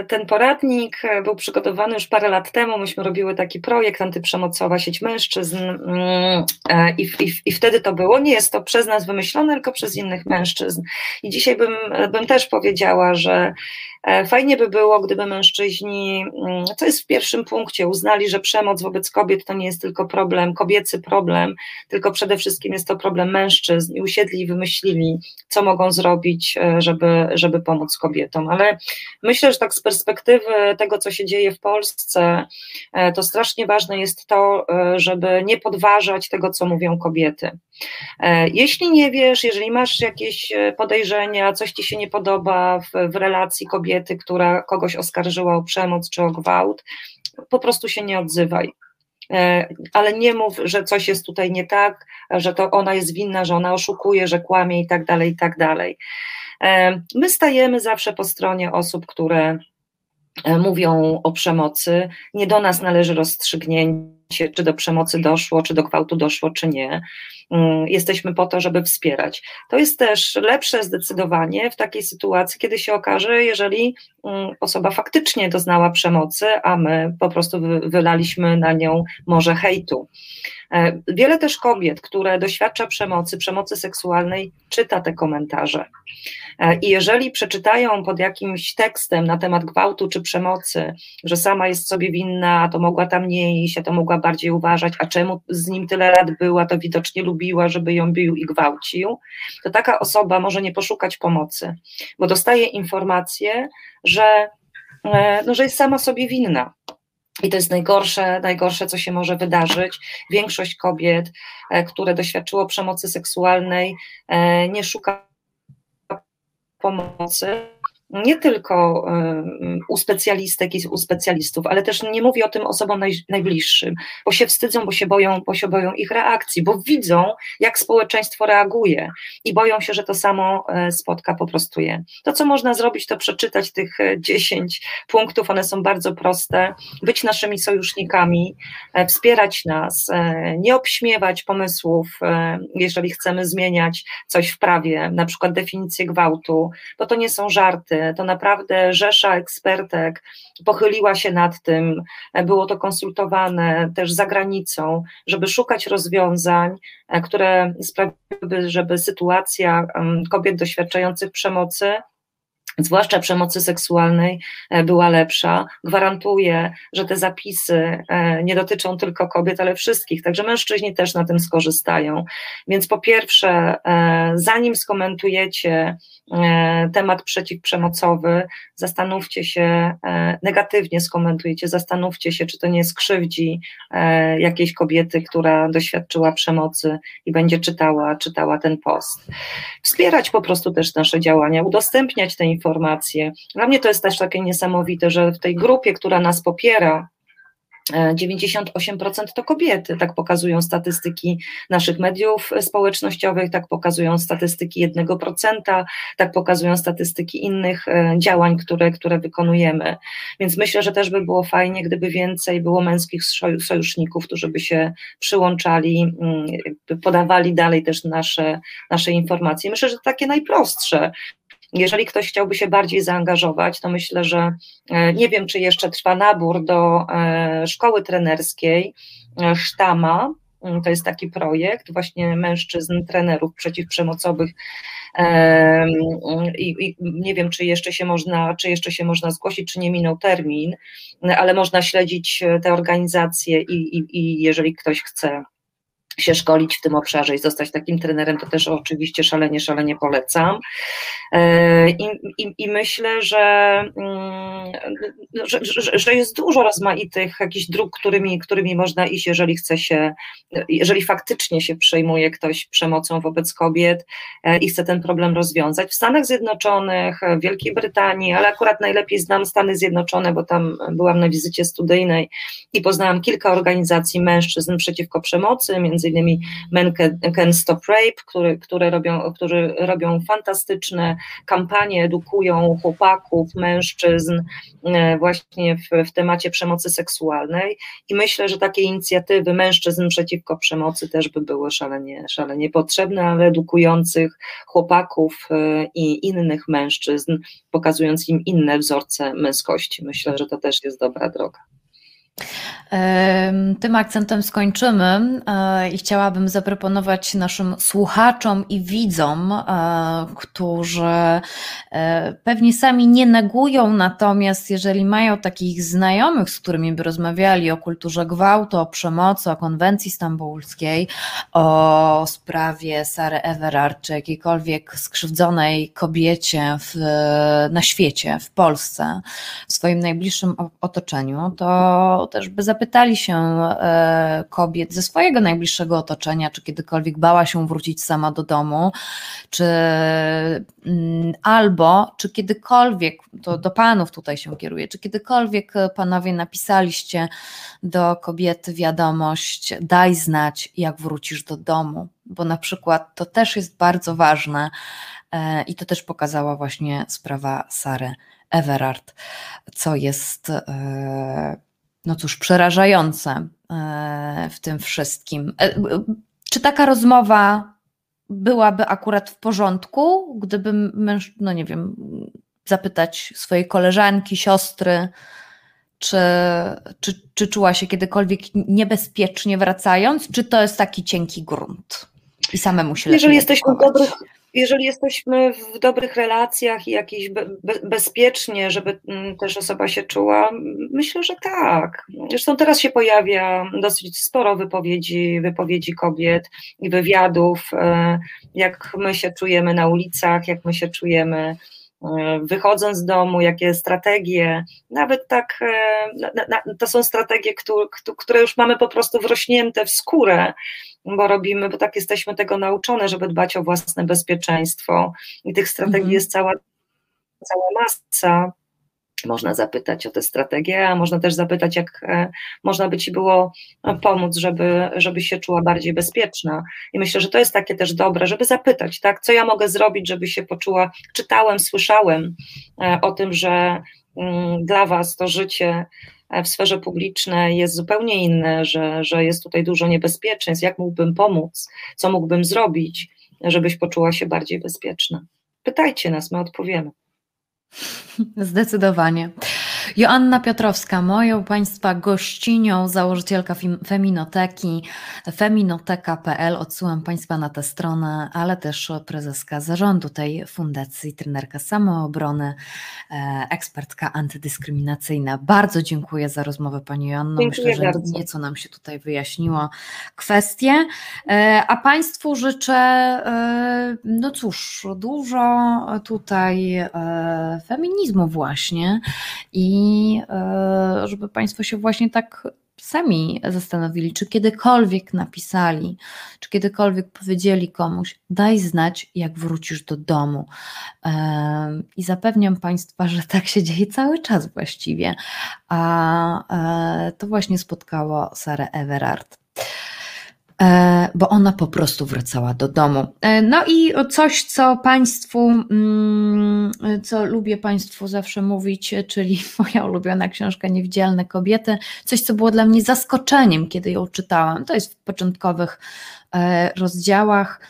ten poradnik był przygotowany już parę lat temu. Myśmy robiły taki projekt antyprzemocowa sieć mężczyzn mm, e, i, i, i wtedy to było. Nie jest to przez nas wymyślone, tylko przez innych mężczyzn. I dzisiaj bym, bym też powiedziała, że E, fajnie by było, gdyby mężczyźni, mm, co jest w pierwszym punkcie, uznali, że przemoc wobec kobiet to nie jest tylko problem, kobiecy problem, tylko przede wszystkim jest to problem mężczyzn i usiedli i wymyślili, co mogą zrobić, e, żeby, żeby pomóc kobietom. Ale myślę, że tak z perspektywy tego, co się dzieje w Polsce, e, to strasznie ważne jest to, żeby nie podważać tego, co mówią kobiety. Jeśli nie wiesz, jeżeli masz jakieś podejrzenia, coś ci się nie podoba w, w relacji kobiety, która kogoś oskarżyła o przemoc czy o gwałt, po prostu się nie odzywaj. E, ale nie mów, że coś jest tutaj nie tak, że to ona jest winna, że ona oszukuje, że kłamie i tak dalej, i tak dalej. E, my stajemy zawsze po stronie osób, które e, mówią o przemocy. Nie do nas należy rozstrzygnięcie, czy do przemocy doszło, czy do gwałtu doszło, czy nie. mm, jesteśmy po to, żeby wspierać. To jest też lepsze zdecydowanie w takiej sytuacji, kiedy się okaże, jeżeli mm, osoba faktycznie doznała przemocy, a my po prostu wylaliśmy na nią może hejtu. E, wiele też kobiet, które doświadcza przemocy, przemocy seksualnej, czyta te komentarze. E, I jeżeli przeczytają pod jakimś tekstem na temat gwałtu czy przemocy, że sama jest sobie winna, a to mogła tam nie iść, a to mogła bardziej uważać, a czemu z nim tyle lat była, to widocznie lubiła, żeby ją bił i gwałcił, to taka osoba może nie poszukać pomocy, bo dostaje informację, że, e, no, że jest sama sobie winna. I to jest najgorsze, najgorsze, co się może wydarzyć. Większość kobiet, e, które doświadczyło przemocy seksualnej, nie szuka pomocy, nie tylko u specjalistek i u specjalistów, ale też nie mówi o tym osobom naj, najbliższym, bo się wstydzą, bo się boją, bo się boją ich reakcji, bo widzą, jak społeczeństwo reaguje i boją się, że to samo e, spotka po prostu je. To, co można zrobić, to przeczytać tych 10 e, punktów, one są bardzo proste, być naszymi sojusznikami, e, wspierać nas, nie obśmiewać pomysłów, jeżeli chcemy zmieniać coś w prawie, na przykład definicję gwałtu, bo to nie są żarty, to naprawdę rzesza ekspertek pochyliła się nad tym, było to konsultowane też za granicą, żeby szukać rozwiązań, e, które sprawiłyby, żeby sytuacja kobiet doświadczających przemocy zwłaszcza przemocy seksualnej, e, była lepsza. Gwarantuję, że te zapisy e, nie dotyczą tylko kobiet, ale wszystkich, także mężczyźni też na tym skorzystają. Więc po pierwsze, zanim skomentujecie E, temat przeciwprzemocowy, zastanówcie się, e, negatywnie skomentujcie, zastanówcie się, czy to nie skrzywdzi e, jakiejś kobiety, która doświadczyła przemocy i będzie czytała, czytała ten post. Wspierać po prostu też nasze działania, udostępniać te informacje. Dla mnie to jest też takie niesamowite, że w tej grupie, która nas popiera, 98% to kobiety, tak pokazują statystyki naszych mediów społecznościowych, tak pokazują statystyki 1%, tak pokazują statystyki innych e, działań, które, które wykonujemy. Więc myślę, że też by było fajnie, gdyby więcej było męskich sojuszników, którzy by się przyłączali, mm, podawali dalej też nasze, nasze informacje. Myślę, że takie najprostsze, jeżeli ktoś chciałby się bardziej zaangażować, to myślę, że e, nie wiem, czy jeszcze trwa nabór do e, szkoły trenerskiej e, Sztama. Mm, to jest taki projekt właśnie mężczyzn, trenerów przeciwprzemocowych. I, I, nie wiem, czy jeszcze się można, czy jeszcze się można zgłosić, czy nie minął termin, ale można śledzić te organizacje i, i, i jeżeli ktoś chce się szkolić w tym obszarze i zostać takim trenerem, to też oczywiście szalenie, szalenie polecam. E, I, i, i myślę, że, mm, że, że, że, jest dużo rozmaitych jakichś dróg, którymi, którymi można iść, jeżeli chce się, jeżeli faktycznie się przejmuje ktoś przemocą wobec kobiet e, i chce ten problem rozwiązać. W Stanach Zjednoczonych, w Wielkiej Brytanii, ale akurat najlepiej znam Stany Zjednoczone, bo tam byłam na wizycie studyjnej i poznałam kilka organizacji mężczyzn przeciwko przemocy, między innymi Men Can Stop Rape, który, które robią, którzy robią fantastyczne kampanie, edukują chłopaków, mężczyzn e, właśnie w, w temacie przemocy seksualnej i myślę, że takie inicjatywy mężczyzn przeciwko przemocy też by były szalenie, szalenie potrzebne, ale edukujących chłopaków e, i innych mężczyzn, pokazując im inne wzorce męskości. Myślę, że to też jest dobra droga. Tym akcentem skończymy e, i chciałabym zaproponować naszym słuchaczom i widzom, e, którzy e, pewnie sami nie negują, natomiast jeżeli mają takich znajomych, z którymi by rozmawiali o kulturze gwałtu, o przemocy, o konwencji stambulskiej, o sprawie Sary Everard, czy jakiejkolwiek skrzywdzonej kobiecie w, na świecie, w Polsce, w swoim najbliższym otoczeniu, to też by zapytali się e, kobiet ze swojego najbliższego otoczenia, czy kiedykolwiek bała się wrócić sama do domu, czy mm, albo czy kiedykolwiek, to do panów tutaj się kieruje, czy kiedykolwiek panowie napisaliście do kobiety wiadomość, daj znać, jak wrócisz do domu, bo na przykład to też jest bardzo ważne e, i to też pokazała właśnie sprawa Sary Everard, co jest e, no cóż, przerażające e, w tym wszystkim. E, czy taka rozmowa byłaby akurat w porządku, gdyby męż, no nie wiem, zapytać swojej koleżanki, siostry, czy, czy, czy czuła się kiedykolwiek niebezpiecznie wracając, czy to jest taki cienki grunt i samemu się Jeżeli jesteśmy w dobrych, jeżeli jesteśmy w dobrych relacjach i jakieś be, be, bezpiecznie, żeby mm, też osoba się czuła, myślę, że tak. Zresztą teraz się pojawia dosyć sporo wypowiedzi, wypowiedzi kobiet i wywiadów, e, jak my się czujemy na ulicach, jak my się czujemy wychodząc z domu, jakie strategie, nawet tak, e, to są strategie, które już mamy po prostu wrośnięte w skórę, bo robimy, bo tak jesteśmy tego nauczone, żeby dbać o własne bezpieczeństwo i tych strategii mhm. jest cała, cała masa. Można zapytać o tę strategię, a można też zapytać, jak e, można by Ci było pomóc, żeby, żeby się czuła bardziej bezpieczna. I myślę, że to jest takie też dobre, żeby zapytać, tak, co ja mogę zrobić, żeby się poczuła. Czytałem, słyszałem e, o tym, że mm, dla Was to życie e, w sferze publicznej jest zupełnie inne, że, że jest tutaj dużo niebezpieczeństw. Jak mógłbym pomóc? Co mógłbym zrobić, żebyś poczuła się bardziej bezpieczna? Pytajcie nas, my odpowiemy. Zdecydowanie. Joanna Piotrowska, moją Państwa gościnią, założycielka Feminoteki, feminoteka.pl. Odsyłam Państwa na tę stronę, ale też prezeska zarządu tej fundacji, trenerka samoobrony, e, ekspertka antydyskryminacyjna. Bardzo dziękuję za rozmowę Pani Joanno. Dziękuję Myślę, że bardzo. nieco nam się tutaj wyjaśniło kwestie. E, a Państwu życzę, e, no cóż, dużo tutaj feminizmu właśnie i e, żeby Państwo się właśnie tak sami zastanowili, czy kiedykolwiek napisali, czy kiedykolwiek powiedzieli komuś, daj znać, jak wrócisz do domu. E, I zapewniam Państwa, że tak się dzieje cały czas właściwie. A e, to właśnie spotkało Sarę Everard. E, bo ona po prostu wracała do domu. E, no i coś, co Państwu, mm, co lubię Państwu zawsze mówić, czyli moja ulubiona książka Niewidzialne kobiety, coś, co było dla mnie zaskoczeniem, kiedy ją czytałam. To jest w początkowych e, rozdziałach.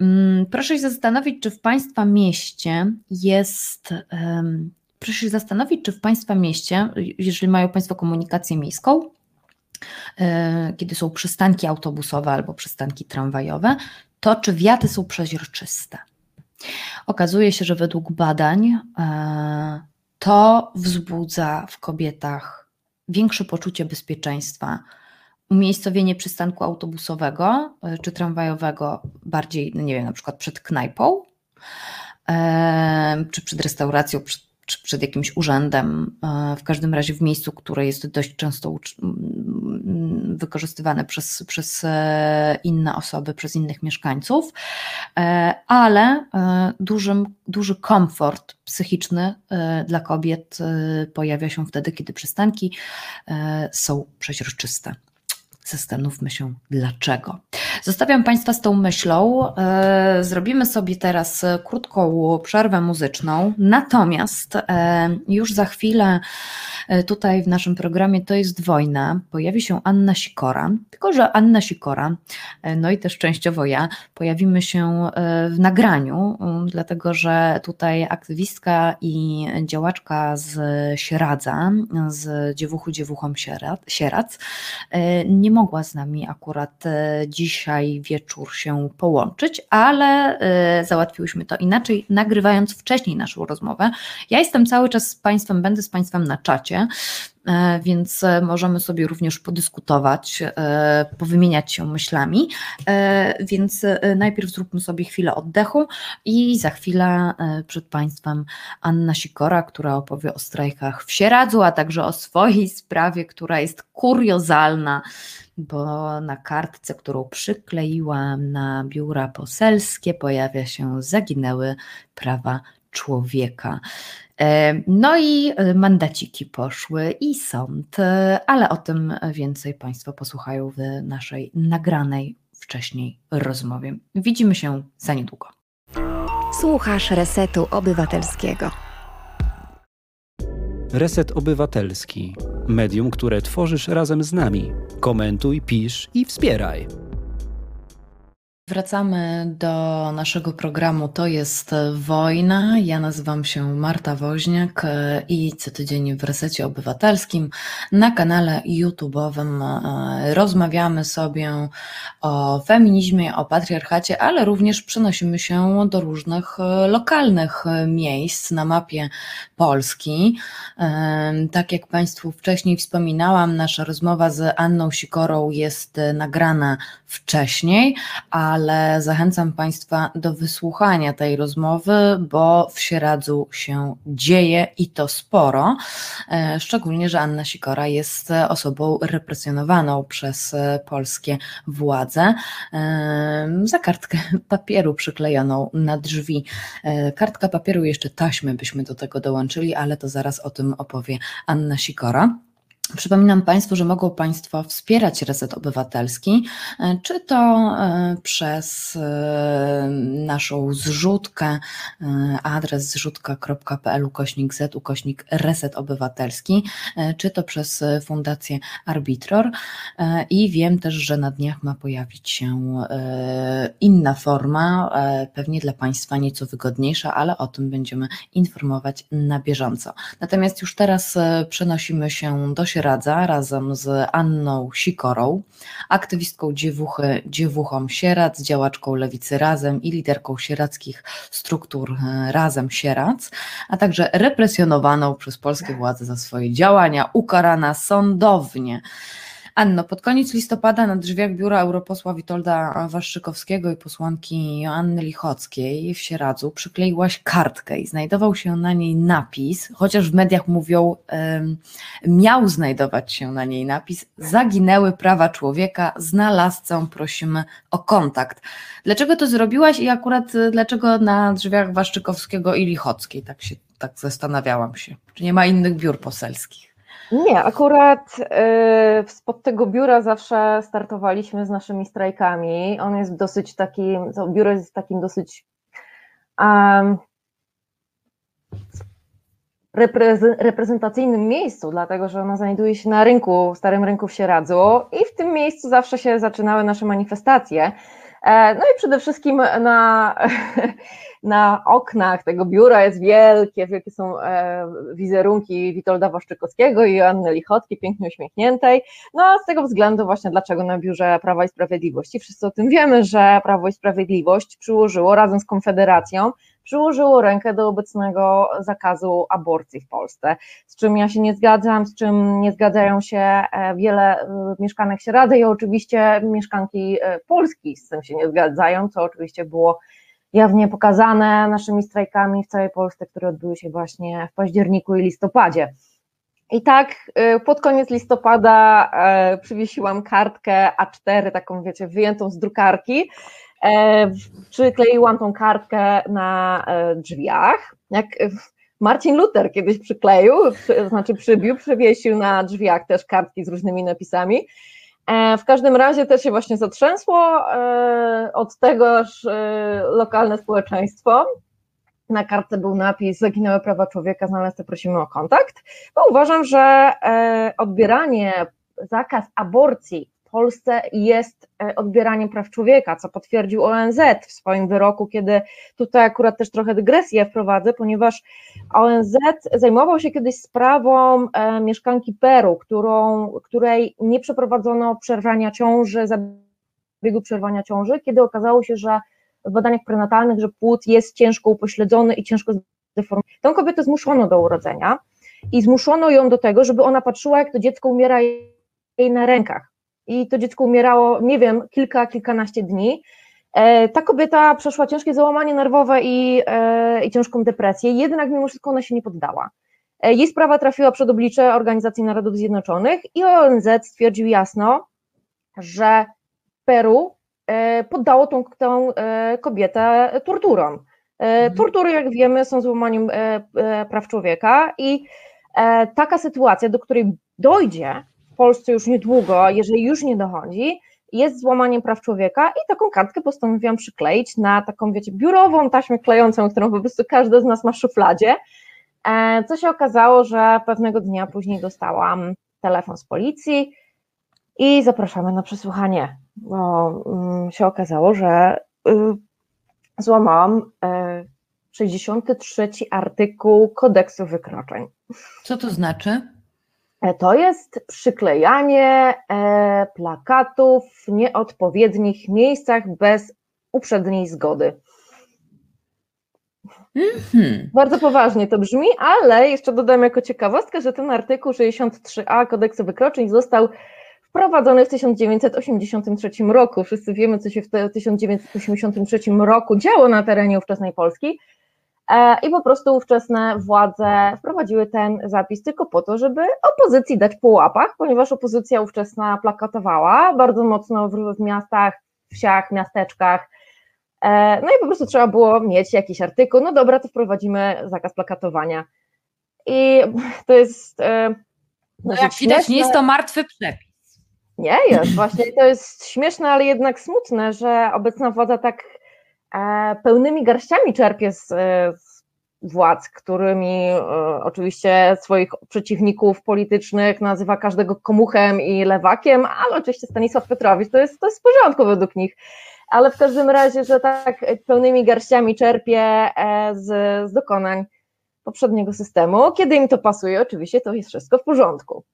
Mm, proszę się zastanowić, czy w Państwa mieście jest. Proszę się zastanowić, czy w Państwa mieście, jeżeli mają Państwo komunikację miejską, kiedy są przystanki autobusowe albo przystanki tramwajowe, to czy wiaty są przeźroczyste. Okazuje się, że według badań e, to wzbudza w kobietach większe poczucie bezpieczeństwa. Umiejscowienie przystanku autobusowego e, czy tramwajowego bardziej, no nie wiem, na przykład przed knajpą, czy przed restauracją, przed czy przed jakimś urzędem, w każdym razie w miejscu, które jest dość często wykorzystywane przez, przez e, inne osoby, przez innych mieszkańców, e, ale e, dużym, duży komfort psychiczny dla kobiet pojawia się wtedy, kiedy przystanki są przeźroczyste. Zastanówmy się dlaczego. Zostawiam Państwa z tą myślą. Zrobimy sobie teraz krótką przerwę muzyczną, natomiast już za chwilę E, tutaj w naszym programie To jest wojna pojawi się Anna Sikora, tylko że Anna Sikora, e, no i też częściowo ja, pojawimy się e, w nagraniu, dlatego że tutaj aktywistka i działaczka z Sieradza, z Dziewuchu Dziewuchom Sierac, nie mogła z nami akurat dzisiaj wieczór się połączyć, ale załatwiłyśmy to inaczej, nagrywając wcześniej naszą rozmowę. Ja jestem cały czas z Państwem, będę z Państwem na czacie, E, więc e, możemy sobie również podyskutować, e, powymieniać się myślami. Więc najpierw zróbmy sobie chwilę oddechu i za chwilę przed Państwem Anna Sikora, która opowie o strajkach w Sieradzu, a także o swojej sprawie, która jest kuriozalna bo na kartce, którą przykleiłam na biura poselskie, pojawia się zaginęły prawa człowieka. E, no i e, mandaciki poszły i sąd, e, ale o tym więcej Państwo posłuchają w naszej nagranej wcześniej rozmowie. Widzimy się za niedługo. Słuchasz Resetu Obywatelskiego. Reset Obywatelski. Medium, które tworzysz razem z nami. Komentuj, pisz i wspieraj. Wracamy do naszego programu To jest wojna. Ja nazywam się Marta Woźniak e, i co tydzień w Resecie Obywatelskim na kanale YouTube'owym e, rozmawiamy sobie o feminizmie, o patriarchacie, ale również przenosimy się do różnych e, lokalnych miejsc na mapie Polski. Tak jak Państwu wcześniej wspominałam, nasza rozmowa z Anną Sikorą jest nagrana wcześniej, a ale zachęcam Państwa do wysłuchania tej rozmowy, bo w Sieradzu się dzieje i to sporo. E, szczególnie, że Anna Sikora jest osobą represjonowaną przez polskie władze e, za kartkę papieru przyklejoną na drzwi. E, kartka papieru, jeszcze taśmy byśmy do tego dołączyli, ale to zaraz o tym opowie Anna Sikora. Przypominam Państwu, że mogą Państwo wspierać Reset Obywatelski, e, czy to e, przez e, naszą zrzutkę, adres zrzutka.pl ukośnik z ukośnik Reset Obywatelski, czy to przez Fundację Arbitror i wiem też, że na dniach ma pojawić się inna forma, pewnie dla Państwa nieco wygodniejsza, ale o tym będziemy informować na bieżąco. Natomiast już teraz przenosimy się do Sieradza razem z Anną Sikorą, aktywistką dziewuchy, dziewuchą Sieradz, działaczką Lewicy Razem i liderką sierackich struktur e, Razem Sieradz, a także represjonowaną przez polskie władze za swoje działania, ukarana sądownie. Anno, pod koniec listopada na drzwiach biura europosła Witolda Waszczykowskiego i posłanki Joanny Lichockiej w Sieradzu przykleiłaś kartkę i znajdował się na niej napis, chociaż w mediach mówią, um, miał znajdować się na niej napis, zaginęły prawa człowieka, znalazcę prosimy o kontakt. Dlaczego to zrobiłaś i akurat y, dlaczego na drzwiach Waszczykowskiego i Lichockiej? Tak się tak zastanawiałam się. Czy nie ma innych biur poselskich? Nie, akurat y, spod tego biura zawsze startowaliśmy z naszymi strajkami. On jest dosyć taki, to biuro jest takim dosyć um, reprezentacyjnym miejscu, dlatego że ono znajduje się na rynku, starym rynku w Sieradzu i w tym miejscu zawsze się zaczynały nasze manifestacje. E, no i przede wszystkim na, na oknach tego biura jest wielkie, wielkie są e, wizerunki Witolda Waszczykowskiego i Joanny Lichotki, pięknie uśmiechniętej. No z tego względu właśnie dlaczego na biurze Prawa i Sprawiedliwości. Wszyscy o tym wiemy, że Prawo i Sprawiedliwość przyłożyło razem z Konfederacją przyłożyło rękę do obecnego zakazu aborcji w Polsce, z czym ja się nie zgadzam, z czym nie zgadzają się e, wiele e, mieszkanek Sierady i oczywiście mieszkanki Polski z tym się nie zgadzają, co oczywiście było jawnie pokazane naszymi strajkami w całej Polsce, które odbyły się właśnie w październiku i listopadzie. I tak y, pod koniec listopada e, przywiesiłam kartkę A4, taką wiecie, wyjętą z drukarki. E, przykleiłam tą kartkę na e, drzwiach. Jak Marcin Luther kiedyś przykleił, znaczy przybił, przywiesił na drzwiach też kartki z różnymi napisami. E, w każdym razie też się właśnie zatrzęsło e, od tegoż e, lokalne społeczeństwo. Na kartce był napis Zaginęły prawa człowieka, znalazł prosimy o kontakt, bo uważam, że odbieranie, zakaz aborcji Polsce jest e, odbieraniem praw człowieka, co potwierdził ONZ w swoim wyroku, kiedy tutaj akurat też trochę dygresję wprowadzę, ponieważ ONZ zajmował się kiedyś sprawą e, mieszkanki Peru, którą, której nie przeprowadzono przerwania ciąży, zabiegu przerwania ciąży, kiedy okazało się, że w badaniach prenatalnych, że płód jest ciężko upośledzony i ciężko zdeformowany. Tą kobietę zmuszono do urodzenia i zmuszono ją do tego, żeby ona patrzyła, jak to dziecko umiera jej na rękach i to dziecko umierało, nie wiem, kilka, kilkanaście dni. E, ta kobieta przeszła ciężkie załamanie nerwowe i, e, i ciężką depresję, jednak mimo wszystko ona się nie poddała. E, jej sprawa trafiła przed oblicze Organizacji Narodów Zjednoczonych i ONZ stwierdził jasno, że Peru poddało tą, tą kobietę torturom. Mhm. Tortury, jak wiemy, są złamaniem praw człowieka i taka sytuacja, do której dojdzie, w Polsce już niedługo, jeżeli już nie dochodzi, jest złamaniem praw człowieka i taką kartkę postanowiłam przykleić na taką, wiecie, biurową taśmę klejącą, którą po prostu każdy z nas ma w szufladzie. E, co się okazało, że pewnego dnia później dostałam telefon z policji, i zapraszamy na przesłuchanie, bo mm, się okazało, że y, złamałam y, 63 artykuł kodeksu wykroczeń. Co to znaczy? E, To jest przyklejanie e, plakatów w nieodpowiednich miejscach bez uprzedniej zgody. Hmm. Bardzo poważnie to brzmi, ale jeszcze dodam jako ciekawostkę, że ten artykuł 63a kodeksu wykroczeń został wprowadzony w 1983 roku. Wszyscy wiemy, co się w te- 1983 roku działo na terenie ówczesnej Polski. E, I po prostu ówczesne władze wprowadziły ten zapis tylko po to, żeby opozycji dać po łapach, ponieważ opozycja ówczesna plakatowała bardzo mocno w, w miastach, wsiach, miasteczkach. E, No i po prostu trzeba było mieć jakiś artykuł. No dobra, to wprowadzimy zakaz plakatowania. I to jest. e, No dosyć jak widać, nie śmieszne. jest to martwy przepis. Nie jest, właśnie to jest śmieszne, ale jednak smutne, że obecna władza tak pełnymi garściami czerpie z, e, z władz, którymi e, oczywiście swoich przeciwników politycznych nazywa każdego komuchem i lewakiem, ale oczywiście Stanisław Petrowicz to jest, to jest w porządku według nich. Ale w każdym razie, że tak pełnymi garściami czerpie e, z, z dokonań poprzedniego systemu. Kiedy im to pasuje, oczywiście to jest wszystko w porządku.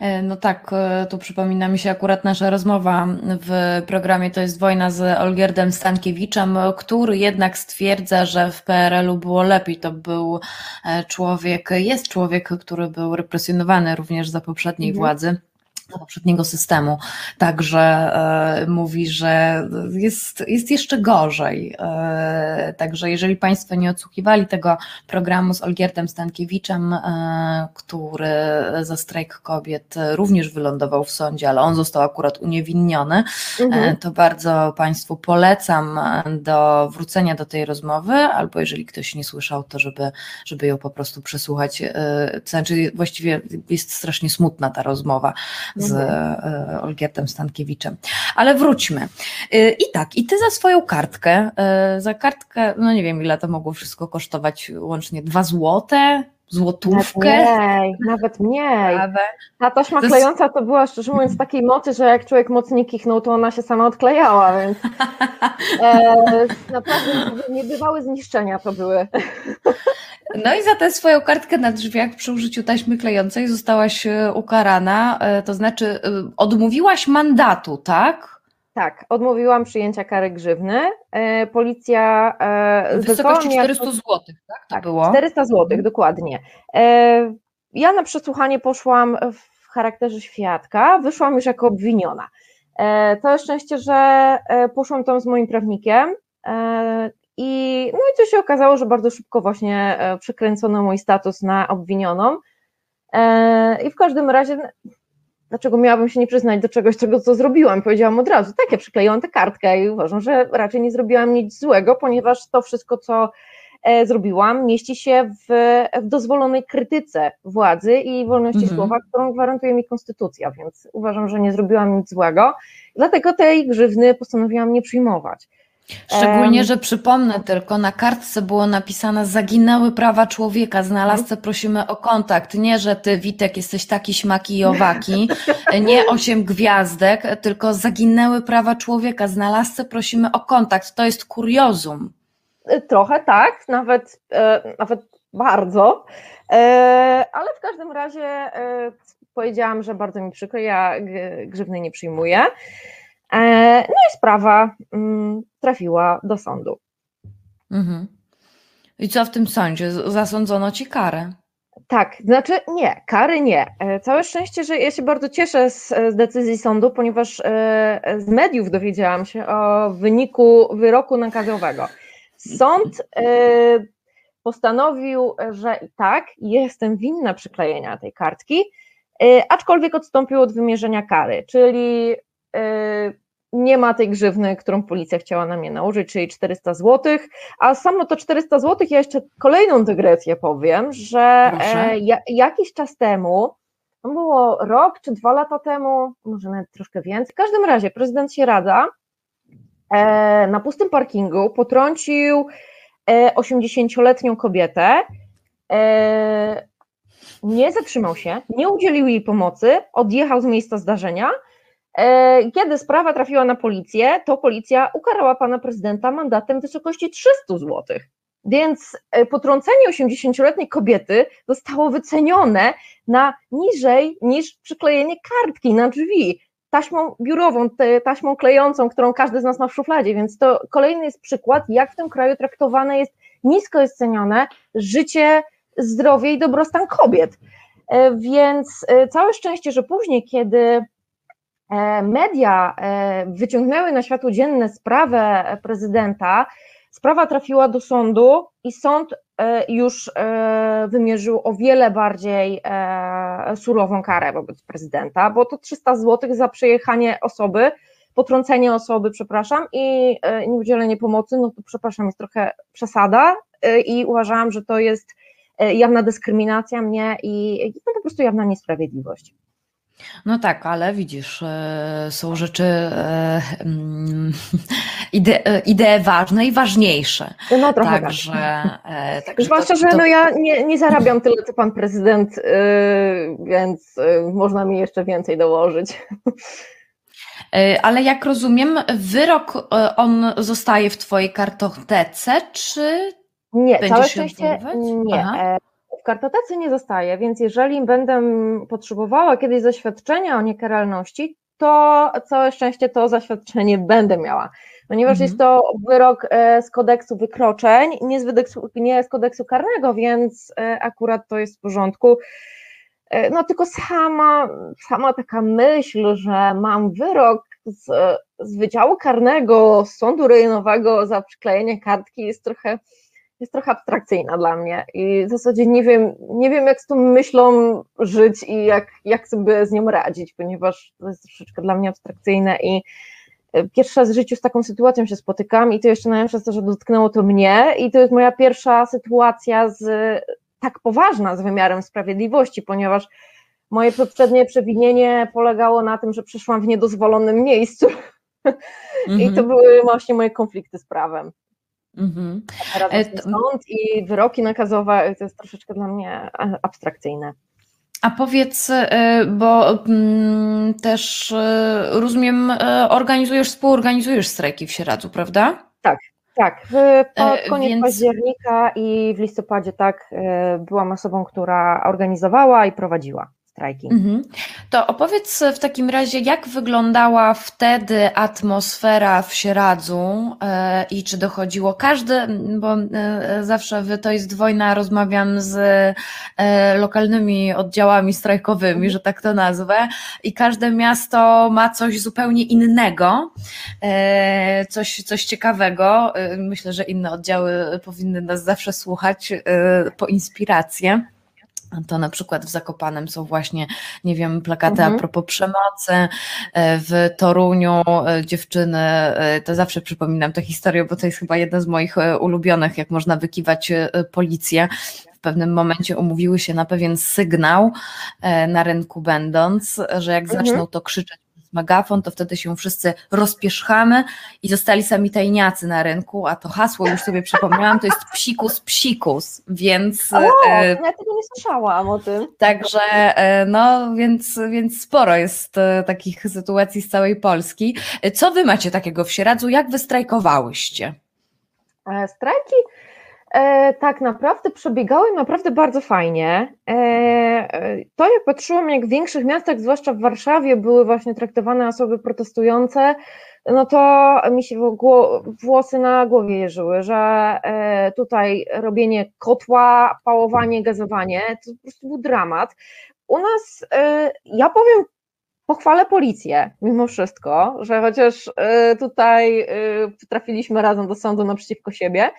E, No tak, e, tu przypomina mi się akurat nasza rozmowa w programie To jest wojna z Olgierdem Stankiewiczem, który jednak stwierdza, że w PRL-u było lepiej. To był e, człowiek, jest człowiek, który był represjonowany również za poprzedniej Mhm. władzy. Poprzedniego systemu. Także e, mówi, że jest, jest jeszcze gorzej. E, także jeżeli Państwo nie odsłuchiwali tego programu z Olgierdem Stankiewiczem, e, który za strajk kobiet również wylądował w sądzie, ale on został akurat uniewinniony, Mhm. to bardzo Państwu polecam do wrócenia do tej rozmowy, albo jeżeli ktoś nie słyszał, to żeby, żeby ją po prostu przesłuchać. To znaczy, właściwie jest strasznie smutna ta rozmowa z e, Olgierdem Stankiewiczem. Ale wróćmy. E, I tak, i ty za swoją kartkę, e, za kartkę, no nie wiem ile to mogło wszystko kosztować, łącznie dwa złote, złotówkę. mniej, nawet mniej. Kawę. Ta taśma To jest- klejąca to była szczerze mówiąc takiej mocy, że jak człowiek mocniej kichnął, to ona się sama odklejała, więc e, naprawdę niebywały zniszczenia to były. No i za tę swoją kartkę na drzwiach przy użyciu taśmy klejącej zostałaś e, ukarana, e, to znaczy e, odmówiłaś mandatu, tak? Tak, odmówiłam przyjęcia kary grzywny. E, policja e, W wysokości mnie jako- 400 zł, tak? To Tak, było? 400 zł, dokładnie. E, Ja na przesłuchanie poszłam w charakterze świadka, wyszłam już jako obwiniona. E, Całe szczęście, że poszłam tam z moim prawnikiem i no i to się okazało, że bardzo szybko właśnie przekręcono mój status na obwinioną i w każdym razie dlaczego miałabym się nie przyznać do czegoś, czego co zrobiłam? Powiedziałam od razu, tak, ja przyklejłam tę kartkę i uważam, że raczej nie zrobiłam nic złego, ponieważ to wszystko, co e, zrobiłam, mieści się w, w dozwolonej krytyce władzy i wolności Mhm. słowa, którą gwarantuje mi konstytucja, więc uważam, że nie zrobiłam nic złego, dlatego tej grzywny postanowiłam nie przyjmować. Szczególnie, że przypomnę tylko, na kartce było napisane zaginęły prawa człowieka, znalazcę prosimy o kontakt. Nie, że ty Witek jesteś taki śmaki i owaki, nie osiem gwiazdek, tylko zaginęły prawa człowieka, znalazcę prosimy o kontakt. To jest kuriozum. E, Trochę tak, nawet, e, nawet bardzo, e, ale w każdym razie powiedziałam, że bardzo mi przykro, ja grzywny nie przyjmuję. E, No i sprawa mm, trafiła do sądu. Mhm. I co w tym sądzie? Zasądzono ci karę. Tak, znaczy nie, kary nie. E, Całe szczęście, że ja się bardzo cieszę z, z decyzji sądu, ponieważ e, z mediów dowiedziałam się o wyniku wyroku nakazowego. Sąd postanowił, że i tak jestem winna przyklejenia tej kartki, aczkolwiek odstąpił od wymierzenia kary, czyli nie ma tej grzywny, którą policja chciała na mnie nałożyć, czyli 400 zł, a samo to 400 zł, ja jeszcze kolejną dygresję powiem, że e, ja, jakiś czas temu, to było rok czy dwa lata temu, może nawet troszkę więcej, w każdym razie prezydent Sieradza e, na pustym parkingu potrącił e, 80-letnią kobietę, e, nie zatrzymał się, nie udzielił jej pomocy, odjechał z miejsca zdarzenia. E, kiedy sprawa trafiła na policję, to policja ukarała pana prezydenta mandatem w wysokości 300 zł. Więc e, potrącenie 80-letniej kobiety zostało wycenione na niżej niż przyklejenie kartki na drzwi taśmą biurową, taśmą klejącą, którą każdy z nas ma w szufladzie, więc to kolejny jest przykład, jak w tym kraju traktowane jest, nisko jest cenione życie, zdrowie i dobrostan kobiet. E, więc całe szczęście, że później, kiedy media wyciągnęły na światło dzienne sprawę prezydenta, sprawa trafiła do sądu i sąd już wymierzył o wiele bardziej surową karę wobec prezydenta, bo to 300 zł za przejechanie osoby, potrącenie osoby, przepraszam, i nieudzielenie pomocy, no to przepraszam, jest trochę przesada i uważałam, że to jest E, jawna dyskryminacja mnie i no po prostu jawna niesprawiedliwość. No tak, ale widzisz, e, są rzeczy, e, mm, idee, idee ważne i ważniejsze. No trochę także, tak. także Zwłaszcza, to, to... że no ja nie, nie zarabiam tyle, co pan prezydent, więc można mi jeszcze więcej dołożyć. Ale jak rozumiem, wyrok on zostaje w twojej kartotece, czy nie, całe szczęście nie. Aha. E, w kartotece nie zostaje, więc jeżeli będę potrzebowała kiedyś zaświadczenia o niekaralności, to całe szczęście to zaświadczenie będę miała. Ponieważ mhm. jest to wyrok e, z kodeksu wykroczeń, nie z, kodeksu, nie z kodeksu karnego, więc e, akurat to jest w porządku. No tylko sama, sama taka myśl, że mam wyrok z, z Wydziału Karnego z Sądu Rejonowego za przyklejenie kartki jest trochę jest trochę abstrakcyjna dla mnie i w zasadzie nie wiem, nie wiem jak z tą myślą żyć i jak, jak sobie z nią radzić, ponieważ to jest troszeczkę dla mnie abstrakcyjne i e, pierwszy raz w życiu z taką sytuacją się spotykam i to jeszcze najlepsze jest to, że dotknęło to mnie i to jest moja pierwsza sytuacja z tak poważna z wymiarem sprawiedliwości, ponieważ moje poprzednie przewinienie polegało na tym, że przyszłam w niedozwolonym miejscu i to mhm. były właśnie moje konflikty z prawem. Mhm. e, sąd i wyroki nakazowe to jest troszeczkę dla mnie abstrakcyjne. A powiedz, e, bo mm, też e, rozumiem, organizujesz, współorganizujesz strajki w Sieradzu, prawda? Tak, tak. Pod koniec Więc... października i w listopadzie tak byłam osobą, która organizowała i prowadziła strajki. Mhm. To opowiedz w takim razie, jak wyglądała wtedy atmosfera w Sieradzu e, i czy dochodziło każdy, bo e, zawsze wy to jest wojna, rozmawiam z e, lokalnymi oddziałami strajkowymi, że tak to nazwę, i każde miasto ma coś zupełnie innego, coś, coś ciekawego. Myślę, że inne oddziały powinny nas zawsze słuchać po inspirację. To na przykład w Zakopanem są właśnie, nie wiem, plakaty mhm. a propos przemocy. E, w Toruniu e, dziewczyny, e, to zawsze przypominam tę historię, bo to jest chyba jedna z moich ulubionych, jak można wykiwać policję. W pewnym momencie umówiły się na pewien sygnał na rynku będąc, że jak mhm. zaczną to krzyczeć megafon, to wtedy się wszyscy rozpierzchamy i zostali sami tajniacy na rynku, a to hasło już sobie przypomniałam, to jest psikus psikus, więc... O, e, ja tego nie słyszałam o tym. Także, e, no, więc, więc sporo jest e, takich sytuacji z całej Polski. Co wy macie takiego w Sieradzu? Jak wy strajkowałyście? Strajki e, tak naprawdę przebiegały naprawdę bardzo fajnie. E, e, to jak patrzyłam, jak w większych miastach, zwłaszcza w Warszawie, były właśnie traktowane osoby protestujące, no to mi się włosy na głowie jeżyły, że e, tutaj robienie kotła, pałowanie, gazowanie, to po prostu był dramat. U nas, e, ja powiem, pochwalę policję mimo wszystko, że chociaż e, tutaj trafiliśmy razem do sądu naprzeciwko siebie,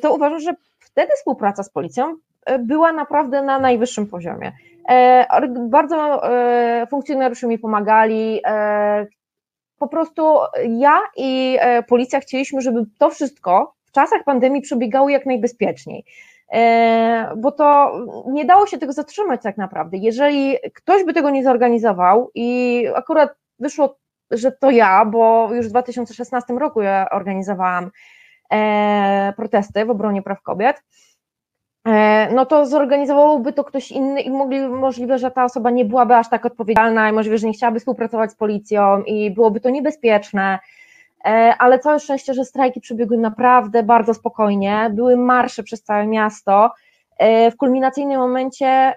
to uważam, że wtedy współpraca z policją e, była naprawdę na najwyższym poziomie. E, bardzo funkcjonariusze mi pomagali. Po prostu ja i policja chcieliśmy, żeby to wszystko w czasach pandemii przebiegało jak najbezpieczniej. Bo to nie dało się tego zatrzymać tak naprawdę. Jeżeli ktoś by tego nie zorganizował i akurat wyszło, że to ja, bo już w 2016 roku ja organizowałam E, protesty w obronie praw kobiet, e, no to zorganizowałby to ktoś inny i mogli, możliwe, że ta osoba nie byłaby aż tak odpowiedzialna i możliwe, że nie chciałaby współpracować z policją i byłoby to niebezpieczne. E, ale całe szczęście, że strajki przebiegły naprawdę bardzo spokojnie. Były marsze przez całe miasto. E, w kulminacyjnym momencie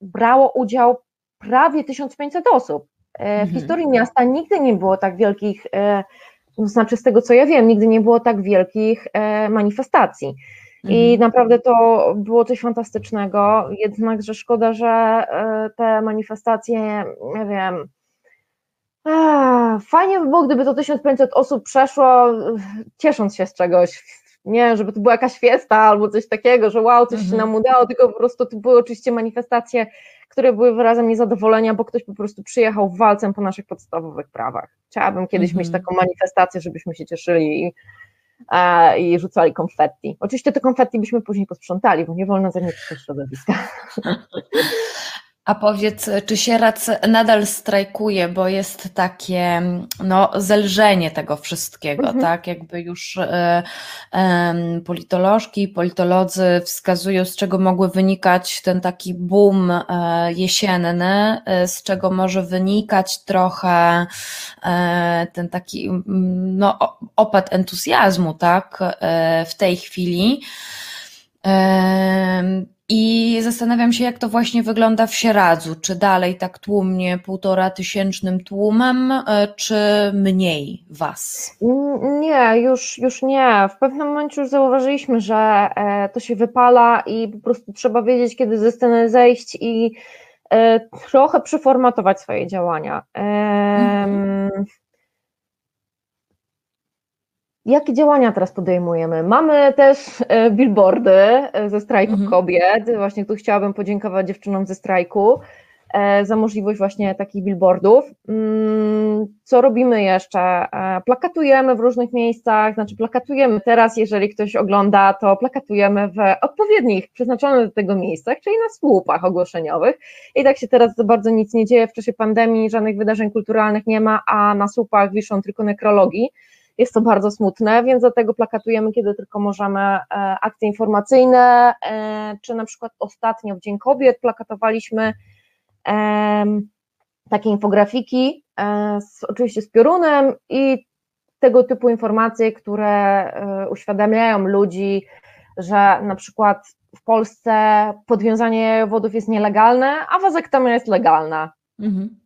brało udział prawie 1500 osób. W mhm. historii miasta nigdy nie było tak wielkich to znaczy z tego co ja wiem, nigdy nie było tak wielkich e, manifestacji. I mhm. naprawdę to było coś fantastycznego, jednakże szkoda, że e, te manifestacje, nie wiem, fajnie by było, gdyby to 1500 osób przeszło, ciesząc się z czegoś, nie, żeby to była jakaś fiesta albo coś takiego, że wow, coś się mhm. nam udało, tylko po prostu to były oczywiście manifestacje które były wyrazem niezadowolenia, bo ktoś po prostu przyjechał walcem po naszych podstawowych prawach. Chciałabym kiedyś mieć mhm. taką manifestację, żebyśmy się cieszyli i, e, i rzucali konfetti. Oczywiście te konfetti byśmy później posprzątali, bo nie wolno zanieczyszczać środowiska. A powiedz, czy Sierac nadal strajkuje, bo jest takie no, zelżenie tego wszystkiego, mhm. tak? Jakby już e, e, politolożki politolodzy wskazują, z czego mogły wynikać ten taki boom e, jesienny, e, z czego może wynikać trochę e, ten taki no, opad entuzjazmu, tak? E, w tej chwili. I zastanawiam się, jak to właśnie wygląda w Sieradzu. Czy dalej tak tłumnie półtora tysięcznym tłumem, e, czy mniej was? Nie, już, już nie. W pewnym momencie już zauważyliśmy, że e, to się wypala i po prostu trzeba wiedzieć, kiedy ze sceny zejść i e, trochę przeformatować swoje działania. Mhm. Jakie działania teraz podejmujemy? Mamy też e, billboardy e, ze strajku mhm. kobiet. Właśnie tu chciałabym podziękować dziewczynom ze strajku e, za możliwość właśnie takich billboardów. Mm, co robimy jeszcze? Plakatujemy w różnych miejscach, znaczy plakatujemy teraz, jeżeli ktoś ogląda, to plakatujemy w odpowiednich, przeznaczonych do tego miejscach, czyli na słupach ogłoszeniowych. I tak się teraz za bardzo nic nie dzieje w czasie pandemii, żadnych wydarzeń kulturalnych nie ma, a na słupach wiszą tylko nekrologii jest to bardzo smutne, więc dlatego plakatujemy, kiedy tylko możemy e, akcje informacyjne, e, czy na przykład ostatnio w Dzień Kobiet plakatowaliśmy takie infografiki, e, z, oczywiście z piorunem i tego typu informacje, które uświadamiają ludzi, że na przykład w Polsce podwiązanie wodów jest nielegalne, a wazektomia jest legalna. Mhm.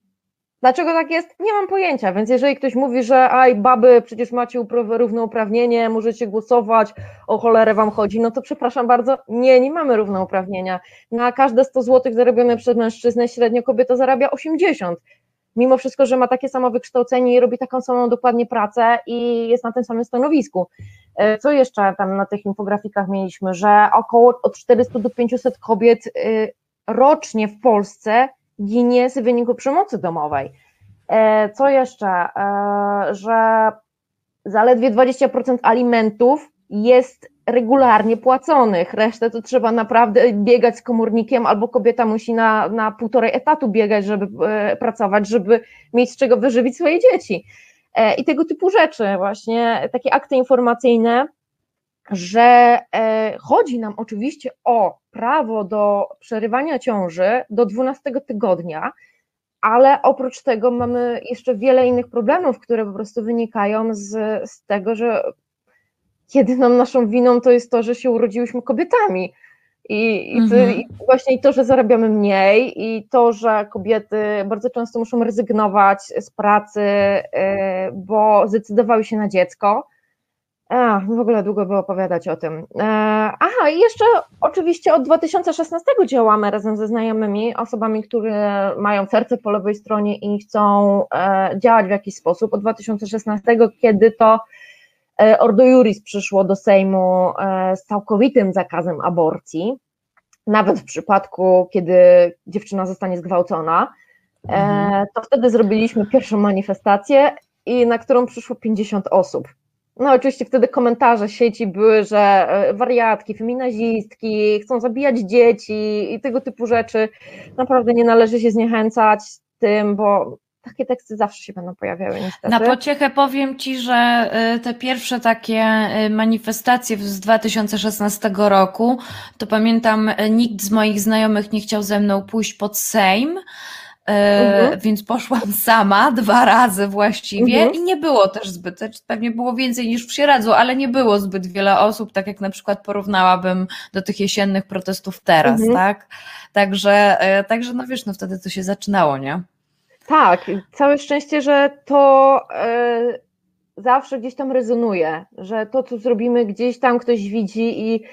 Dlaczego tak jest? Nie mam pojęcia, więc jeżeli ktoś mówi, że aj, baby, przecież macie równouprawnienie, możecie głosować, o cholerę wam chodzi, no to przepraszam bardzo, nie, nie mamy równouprawnienia. Na każde 100 zł zarobione przez mężczyznę średnio kobieta zarabia 80. Mimo wszystko, że ma takie samo wykształcenie i robi taką samą dokładnie pracę i jest na tym samym stanowisku. E, co jeszcze tam na tych infografikach mieliśmy, że około od 400 do 500 kobiet y, rocznie w Polsce ginie z wyniku przemocy domowej. E, co jeszcze? E, że zaledwie 20% alimentów jest regularnie płaconych, resztę to trzeba naprawdę biegać z komórnikiem, albo kobieta musi na, na półtorej etatu biegać, żeby e, pracować, żeby mieć z czego wyżywić swoje dzieci. I tego typu rzeczy, właśnie takie akty informacyjne, że chodzi nam oczywiście o prawo do przerywania ciąży do 12 tygodnia, ale oprócz tego mamy jeszcze wiele innych problemów, które po prostu wynikają z, z tego, że jedyną naszą winą to jest to, że się urodziłyśmy kobietami. I, i, mhm. i, właśnie to, że zarabiamy mniej, i to, że kobiety bardzo często muszą rezygnować z pracy, yy, bo zdecydowały się na dziecko a, w ogóle długo by opowiadać o tym. E, aha, i jeszcze oczywiście od 2016 działamy razem ze znajomymi, osobami, które mają serce po lewej stronie i chcą e, działać w jakiś sposób. Od 2016, kiedy to e, Ordo Juris przyszło do Sejmu z całkowitym zakazem aborcji, nawet w przypadku, kiedy dziewczyna zostanie zgwałcona, mhm. to wtedy zrobiliśmy pierwszą manifestację i na którą przyszło 50 osób. No oczywiście wtedy komentarze sieci były, że e, wariatki, feminazistki chcą zabijać dzieci i tego typu rzeczy. Naprawdę nie należy się zniechęcać tym, bo takie teksty zawsze się będą pojawiały niestety. Na pociechę powiem Ci, że y, te pierwsze takie y, manifestacje z 2016 roku, to pamiętam, nikt z moich znajomych nie chciał ze mną pójść pod Sejm, Mhm. Więc poszłam sama dwa razy właściwie mhm. i nie było też zbyt, pewnie było więcej niż w Sieradzu, ale nie było zbyt wiele osób, tak jak na przykład porównałabym do tych jesiennych protestów teraz, mhm. tak? Także, także no wiesz, no wtedy to się zaczynało, nie? Tak, całe szczęście, że to e, zawsze gdzieś tam rezonuje, że to, co zrobimy, gdzieś tam ktoś widzi i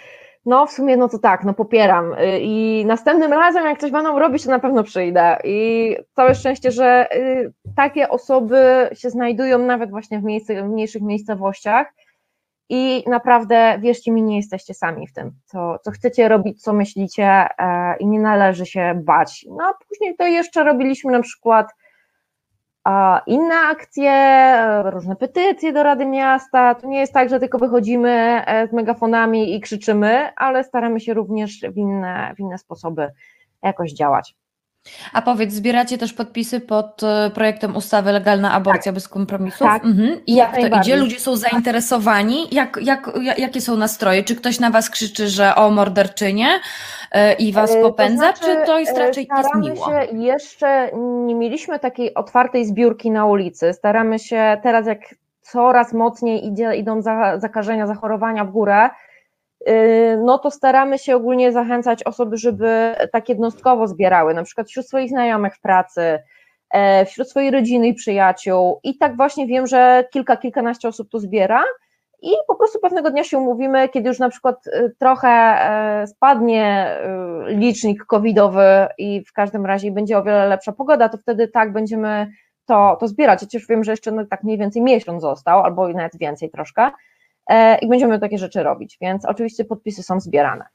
no w sumie, no to tak, no popieram. Y, I następnym razem, jak coś będą robić, to na pewno przyjdę. I całe szczęście, że y, takie osoby się znajdują nawet właśnie w, miejsce, w mniejszych miejscowościach. I naprawdę, wierzcie mi, nie jesteście sami w tym, co, co chcecie robić, co myślicie e, i nie należy się bać. No a później to jeszcze robiliśmy na przykład inne akcje, różne petycje do Rady Miasta. To nie jest tak, że tylko wychodzimy e, z megafonami i krzyczymy, ale staramy się również w inne, w inne sposoby jakoś działać. A powiedz, zbieracie też podpisy pod e, projektem ustawy Legalna Aborcja tak. bez kompromisów? Tak. Mhm. I jak to idzie? Ludzie są zainteresowani? Jak, jak, jakie są nastroje? Czy ktoś na was krzyczy, że o morderczynie e, i was e, popędza, to znaczy, czy to jest raczej jest miło? Się jeszcze nie mieliśmy takiej otwartej zbiórki na ulicy. Staramy się teraz, jak coraz mocniej idzie, idą za, zakażenia, zachorowania w górę, no to staramy się ogólnie zachęcać osoby, żeby tak jednostkowo zbierały, na przykład wśród swoich znajomych w pracy, e, wśród swojej rodziny i przyjaciół. I tak właśnie wiem, że kilka, kilkanaście osób to zbiera. I po prostu pewnego dnia się umówimy, kiedy już na przykład y, trochę e, spadnie y, licznik covidowy i w każdym razie będzie o wiele lepsza pogoda, to wtedy tak będziemy to, to zbierać. Chociaż wiem, że jeszcze no, tak mniej więcej miesiąc został, albo nawet więcej troszkę. E, i będziemy takie rzeczy robić, więc oczywiście podpisy są zbierane.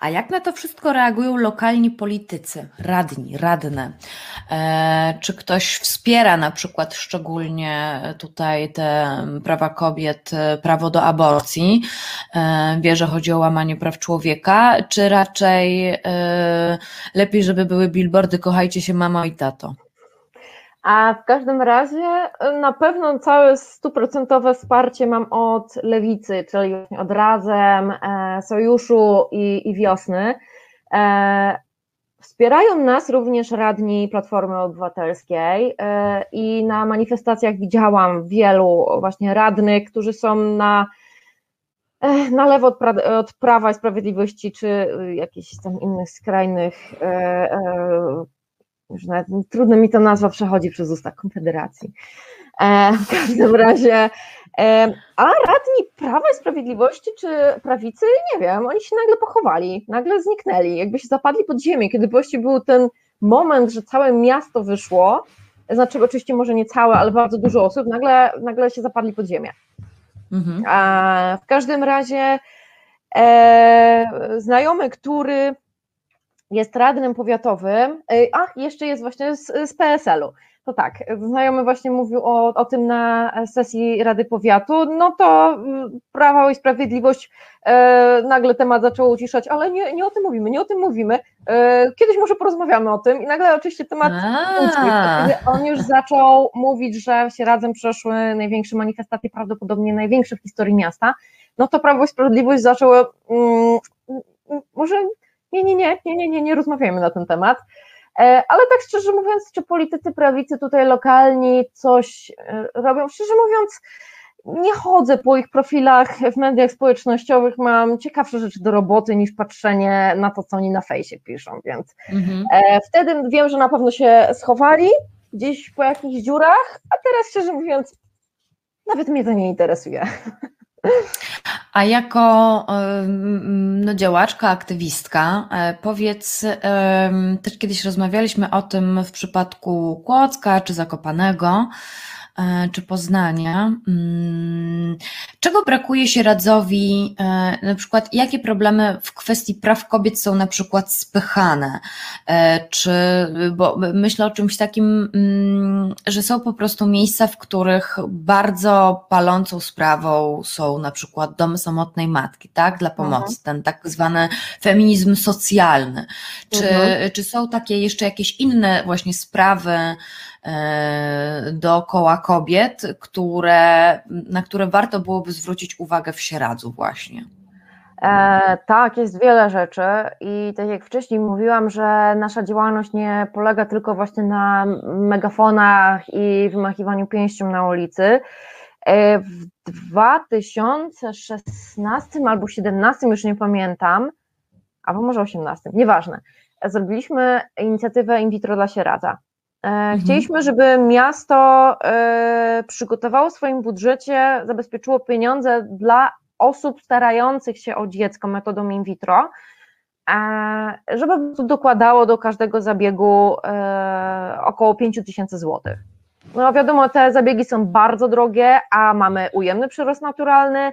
A jak na to wszystko reagują lokalni politycy, radni, radne? E, czy ktoś wspiera na przykład szczególnie tutaj te prawa kobiet, prawo do aborcji? E, wie, że chodzi o łamanie praw człowieka, czy raczej lepiej, żeby były billboardy kochajcie się mamo i tato? A w każdym razie y, na pewno całe stuprocentowe wsparcie mam od lewicy, czyli od Razem, e, Sojuszu i, i Wiosny. E, wspierają nas również radni Platformy Obywatelskiej e, i na manifestacjach widziałam wielu właśnie radnych, którzy są na, na lewo od, pra, od Prawa i Sprawiedliwości, czy jakichś tam innych skrajnych już nawet trudno mi to nazwa przechodzi przez usta Konfederacji. E, w każdym razie, e, a radni Prawa i Sprawiedliwości czy prawicy, nie wiem, oni się nagle pochowali, nagle zniknęli, jakby się zapadli pod ziemię, kiedy właściwie był ten moment, że całe miasto wyszło, znaczy oczywiście może nie całe, ale bardzo dużo osób, nagle, nagle się zapadli pod ziemię. Mhm. A w każdym razie e, znajomy, który jest radnym powiatowym, ach, jeszcze jest właśnie z, z PSL-u. To tak, znajomy właśnie mówił o, o tym na sesji Rady Powiatu, no to mm, Prawo i Sprawiedliwość e, nagle temat zaczął uciszać, ale nie, nie o tym mówimy, nie o tym mówimy, e, kiedyś może porozmawiamy o tym i nagle oczywiście temat ucichł, on już zaczął mówić, że się razem przeszły największe manifestacje, prawdopodobnie największe w historii miasta, no to Prawo i Sprawiedliwość zaczęło, mm, może nie, nie, nie, nie, nie, nie, nie rozmawiajmy na ten temat. E, ale tak szczerze mówiąc, czy politycy prawicy tutaj lokalni coś e, robią? Szczerze mówiąc, nie chodzę po ich profilach w mediach społecznościowych, mam ciekawsze rzeczy do roboty niż patrzenie na to, co oni na fejsie piszą, więc mhm. E, wtedy wiem, że na pewno się schowali gdzieś po jakichś dziurach, a teraz szczerze mówiąc, nawet mnie to nie interesuje. A jako no, działaczka, aktywistka, e, powiedz, też kiedyś rozmawialiśmy o tym w przypadku Kłodzka czy Zakopanego, czy Poznania. Mm, czego brakuje się radzowi, e, na przykład jakie problemy w kwestii praw kobiet są na przykład spychane, e, czy, bo myślę o czymś takim, mm, że są po prostu miejsca, w których bardzo palącą sprawą są na przykład domy samotnej matki, tak, dla pomocy, mhm. ten tak zwany feminizm socjalny. Czy, mhm. czy są takie jeszcze jakieś inne właśnie sprawy, e, dookoła kobiet, które, na które warto byłoby zwrócić uwagę w Sieradzu właśnie? E, tak, jest wiele rzeczy i tak jak wcześniej mówiłam, że nasza działalność nie polega tylko właśnie na megafonach i wymachiwaniu pięścią na ulicy. E, w 2016 albo 2017, już nie pamiętam, albo może 18, nieważne, zrobiliśmy inicjatywę in vitro dla Sieradza. E, mhm. Chcieliśmy, żeby miasto e, przygotowało w swoim budżecie, zabezpieczyło pieniądze dla osób starających się o dziecko metodą in vitro, żeby dokładało do każdego zabiegu około 5 tysięcy złotych. No wiadomo, te zabiegi są bardzo drogie, a mamy ujemny przyrost naturalny.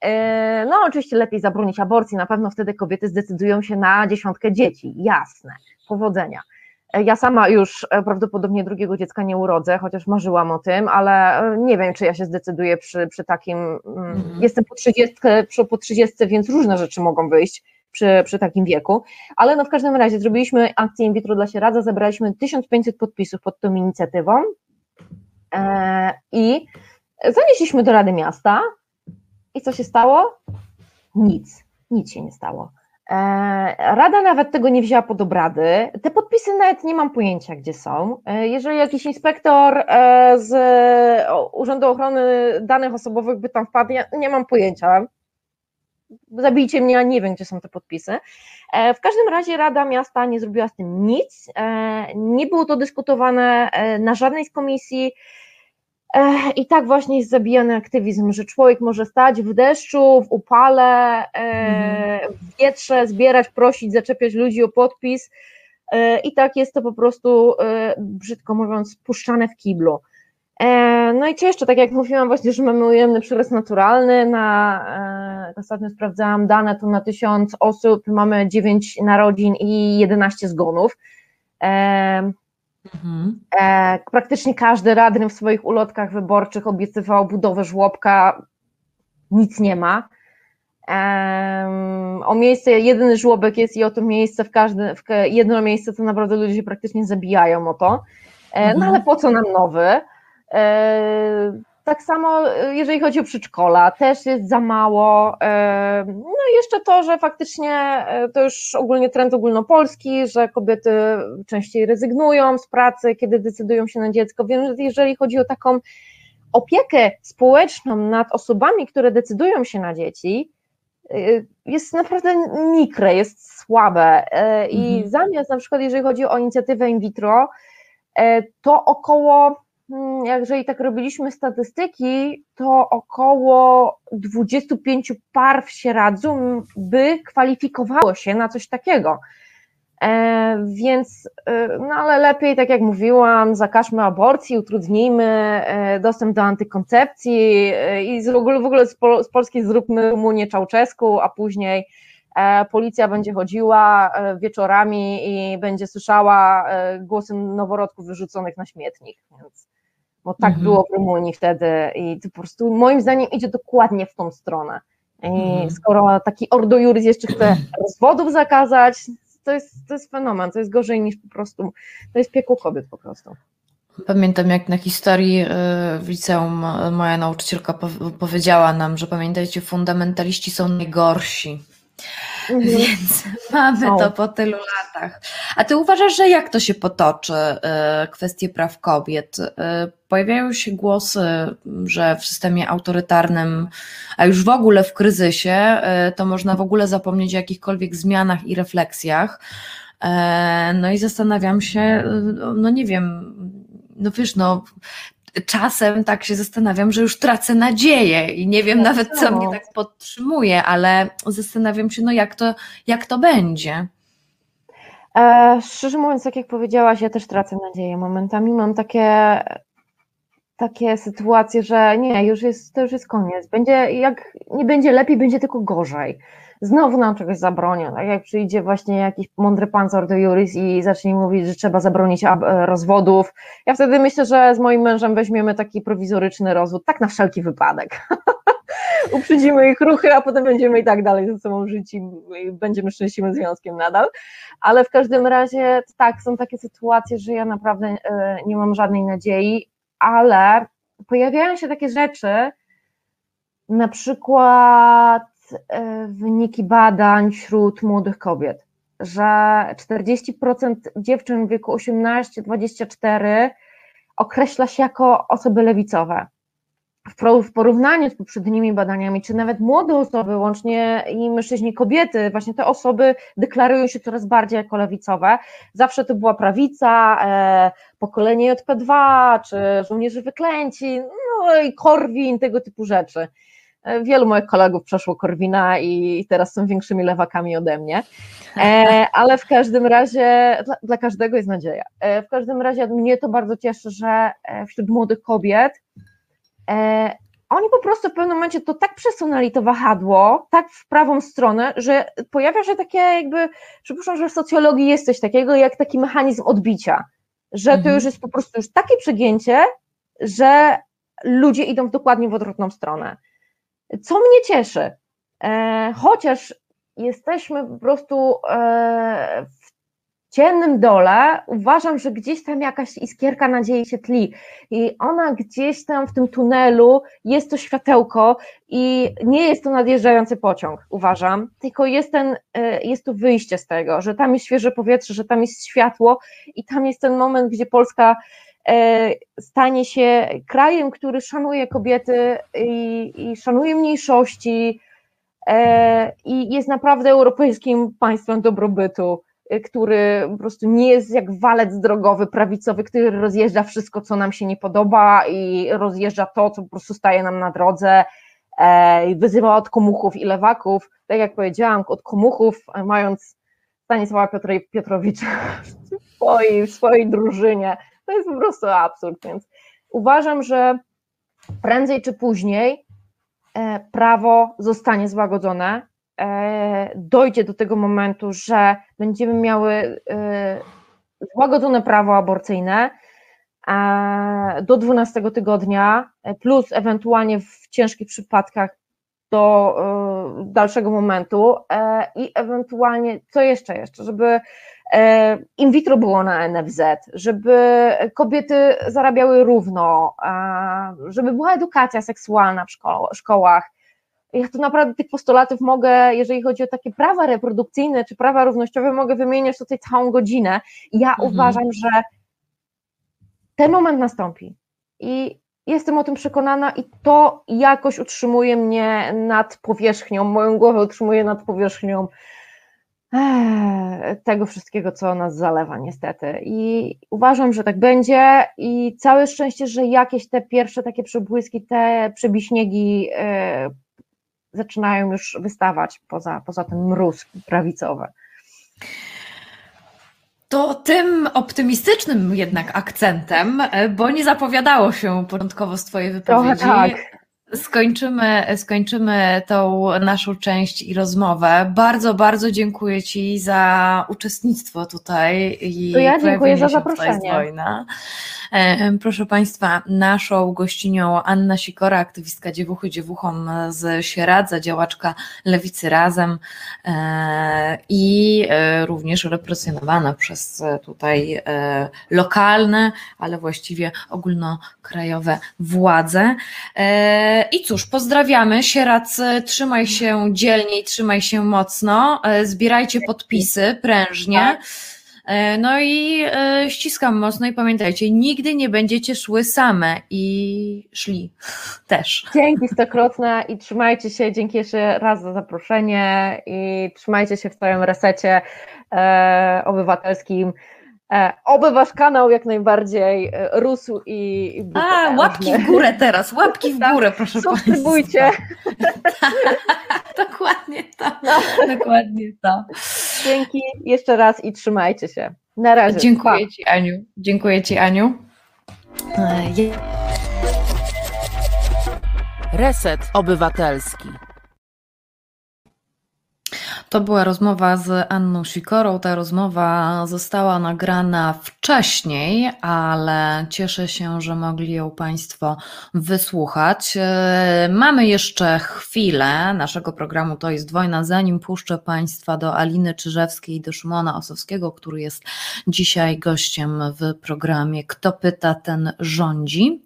E, no oczywiście lepiej zabronić aborcji, na pewno wtedy kobiety zdecydują się na dziesiątkę dzieci, jasne, powodzenia. E, ja sama już e, prawdopodobnie drugiego dziecka nie urodzę, chociaż marzyłam o tym, ale nie wiem, czy ja się zdecyduję przy, przy takim. Mm, mhm. Jestem po 30, po 30, więc różne rzeczy mogą wyjść przy, przy takim wieku. Ale no w każdym razie zrobiliśmy akcję in vitro dla Sieradza, zebraliśmy 1500 podpisów pod tą inicjatywą. E, I zanieśliśmy do Rady Miasta. I co się stało? Nic. Nic się nie stało. E, Rada nawet tego nie wzięła pod obrady. Te podpisy nawet nie mam pojęcia, gdzie są. E, jeżeli jakiś inspektor z Urzędu Ochrony Danych Osobowych by tam wpadł, ja nie mam pojęcia. Zabijcie mnie, ja nie wiem, gdzie są te podpisy. W każdym razie Rada Miasta nie zrobiła z tym nic. Nie było to dyskutowane na żadnej z komisji. I tak właśnie jest zabijany aktywizm, że człowiek może stać w deszczu, w upale, mhm. w wietrze, zbierać, prosić, zaczepiać ludzi o podpis. E, I tak jest to po prostu, e, brzydko mówiąc, puszczane w kiblu. E, no i co jeszcze, tak jak mówiłam właśnie, że mamy ujemny przyrost naturalny, na, ostatnio sprawdzałam dane, to na tysiąc osób mamy 9 narodzin i 11 zgonów. Mhm. E, praktycznie każdy radny w swoich ulotkach wyborczych obiecywał budowę żłobka, nic nie ma. O miejsce, jedyny żłobek jest i o to miejsce w każdym, w jedno miejsce to naprawdę ludzie się praktycznie zabijają o to. E, no mhm. ale po co nam nowy? E, tak samo, y, jeżeli chodzi o przedszkola, też jest za mało. No i jeszcze to, że faktycznie y, to już ogólnie trend ogólnopolski, że kobiety częściej rezygnują z pracy, kiedy decydują się na dziecko. Więc jeżeli chodzi o taką opiekę społeczną nad osobami, które decydują się na dzieci, jest naprawdę mikre, jest słabe. I mhm. zamiast na przykład, jeżeli chodzi o inicjatywę in vitro, to około jeżeli tak robiliśmy statystyki, to około 25 par w Sieradzu by kwalifikowało się na coś takiego. E, więc, e, no ale lepiej, tak jak mówiłam, zakażmy aborcji, utrudnijmy e, dostęp do antykoncepcji i ogóle, w ogóle z, z Polski zróbmy Rumunię Czałczesku, a później policja będzie chodziła wieczorami i będzie słyszała głosy noworodków wyrzuconych na śmietnik. Więc bo tak mhm. było w Rumunii wtedy i to po prostu moim zdaniem idzie dokładnie w tą stronę. I mhm. skoro taki Ordo Juris jeszcze chce rozwodów zakazać, to jest, to jest fenomen, to jest gorzej niż po prostu, to jest piekło kobiet po prostu. Pamiętam, jak na historii y, w liceum moja nauczycielka powiedziała nam, że pamiętajcie, fundamentaliści są najgorsi. Mhm. Więc mamy to po tylu latach. A ty uważasz, że jak to się potoczy, y, kwestie praw kobiet? Y, pojawiają się głosy, że w systemie autorytarnym, a już w ogóle w kryzysie, y, to można w ogóle zapomnieć o jakichkolwiek zmianach i refleksjach. No i zastanawiam się, no nie wiem, no wiesz, no czasem tak się zastanawiam, że już tracę nadzieję i nie wiem nawet, co mnie tak podtrzymuje, ale zastanawiam się, no jak to, jak to będzie. E, szczerze mówiąc, tak jak powiedziałaś, ja też tracę nadzieję. Momentami mam takie, takie sytuacje, że nie, już jest, to już jest koniec. Będzie, jak nie będzie lepiej, będzie tylko gorzej znowu nam czegoś zabronią. Tak jak przyjdzie właśnie jakiś mądry pan z Ordo Juris i zacznie mówić, że trzeba zabronić e, rozwodów, ja wtedy myślę, że z moim mężem weźmiemy taki prowizoryczny rozwód, tak na wszelki wypadek. uprzedzimy ich ruchy, a potem będziemy i tak dalej ze sobą żyć i będziemy szczęśliwym związkiem nadal. Ale w każdym razie tak, są takie sytuacje, że ja naprawdę e, nie mam żadnej nadziei, ale pojawiają się takie rzeczy, na przykład wyniki badań wśród młodych kobiet, że 40% dziewczyn w wieku 18-24 określa się jako osoby lewicowe. W porównaniu z poprzednimi badaniami, czy nawet młode osoby, łącznie i mężczyźni, kobiety, właśnie te osoby deklarują się coraz bardziej jako lewicowe. Zawsze to była prawica, e, pokolenie JP2, czy żołnierze wyklęci, no i Korwin, tego typu rzeczy. E, wielu moich kolegów przeszło Korwina i teraz są większymi lewakami ode mnie, e, ale w każdym razie dla, dla, każdego jest nadzieja. E, w każdym razie mnie to bardzo cieszy, że wśród młodych kobiet oni po prostu w pewnym momencie to tak przesunęli to wahadło, tak w prawą stronę, że pojawia się takie jakby, przypuszczam, że w socjologii jest coś takiego jak taki mechanizm odbicia, że to mhm. już jest po prostu już takie przegięcie, że ludzie idą dokładnie w odwrotną stronę co mnie cieszy, e, chociaż jesteśmy po prostu e, w ciemnym dole, uważam, że gdzieś tam jakaś iskierka nadziei się tli i ona gdzieś tam w tym tunelu jest to światełko i nie jest to nadjeżdżający pociąg, uważam, tylko jest, ten, e, jest to wyjście z tego, że tam jest świeże powietrze, że tam jest światło i tam jest ten moment, gdzie Polska stanie się krajem, który szanuje kobiety i, i szanuje mniejszości e, i jest naprawdę europejskim państwem dobrobytu, e, który po prostu nie jest jak walec drogowy, prawicowy, który rozjeżdża wszystko, co nam się nie podoba i rozjeżdża to, co po prostu staje nam na drodze i wyzywa od komuchów i lewaków. Tak jak powiedziałam, od komuchów, mając Stanisława Piotrowicza w swojej, w swojej drużynie, to jest po prostu absurd, więc uważam, że prędzej czy później e, prawo zostanie złagodzone, e, dojdzie do tego momentu, że będziemy miały e, złagodzone prawo aborcyjne do 12 tygodnia, plus ewentualnie w ciężkich przypadkach do dalszego momentu i ewentualnie, co jeszcze jeszcze, żeby in vitro było na NFZ, żeby kobiety zarabiały równo, żeby była edukacja seksualna w szkołach. Ja tu naprawdę tych postulatów mogę, jeżeli chodzi o takie prawa reprodukcyjne czy prawa równościowe, mogę wymieniać tutaj całą godzinę. Ja mhm. uważam, że ten moment nastąpi i jestem o tym przekonana i to jakoś utrzymuje mnie nad powierzchnią, moją głowę utrzymuje nad powierzchnią tego wszystkiego, co nas zalewa, niestety. I uważam, że tak będzie. I całe szczęście, że jakieś te pierwsze takie przebłyski, te przebiśniegi e, zaczynają już wystawać poza, poza ten mróz prawicowy. To tym optymistycznym jednak akcentem, e, bo nie zapowiadało się początkowo z Twojej wypowiedzi. Trochę tak skończymy, skończymy tą naszą część i rozmowę. Bardzo, bardzo dziękuję Ci za uczestnictwo tutaj i to ja dziękuję za zaproszenie. Proszę Państwa, naszą gościnią Anna Sikora, aktywistka Dziewuchy Dziewuchom z Sieradza, działaczka Lewicy Razem e, i e, również represjonowana przez tutaj e, lokalne, ale właściwie ogólnokrajowe władze. I cóż, pozdrawiamy. Sieradz, trzymaj się dzielniej, trzymaj się mocno, zbierajcie podpisy prężnie. Tak. E, no i e, ściskam mocno i pamiętajcie, nigdy nie będziecie szły same i szli też. Dzięki stokrotne i trzymajcie się, dzięki jeszcze raz za zaproszenie i trzymajcie się w całym resecie e, obywatelskim. E, oby wasz kanał jak najbardziej e, rósł i, i był A, łapki w górę teraz, łapki w tak, górę, proszę Subskrybujcie. Państwa. dokładnie to, no. dokładnie to. Dzięki jeszcze raz i trzymajcie się. Na razie. Dziękuję pa. Ci, Aniu. Dziękuję Ci, Aniu. Reset Obywatelski. To była rozmowa z Anną Sikorą. Ta rozmowa została nagrana wcześniej, ale cieszę się, że mogli ją Państwo wysłuchać. E, mamy jeszcze chwilę naszego programu To jest wojna, zanim puszczę Państwa do Aliny Czyżewskiej i do Szymona Osowskiego, który jest dzisiaj gościem w programie Kto pyta, ten rządzi.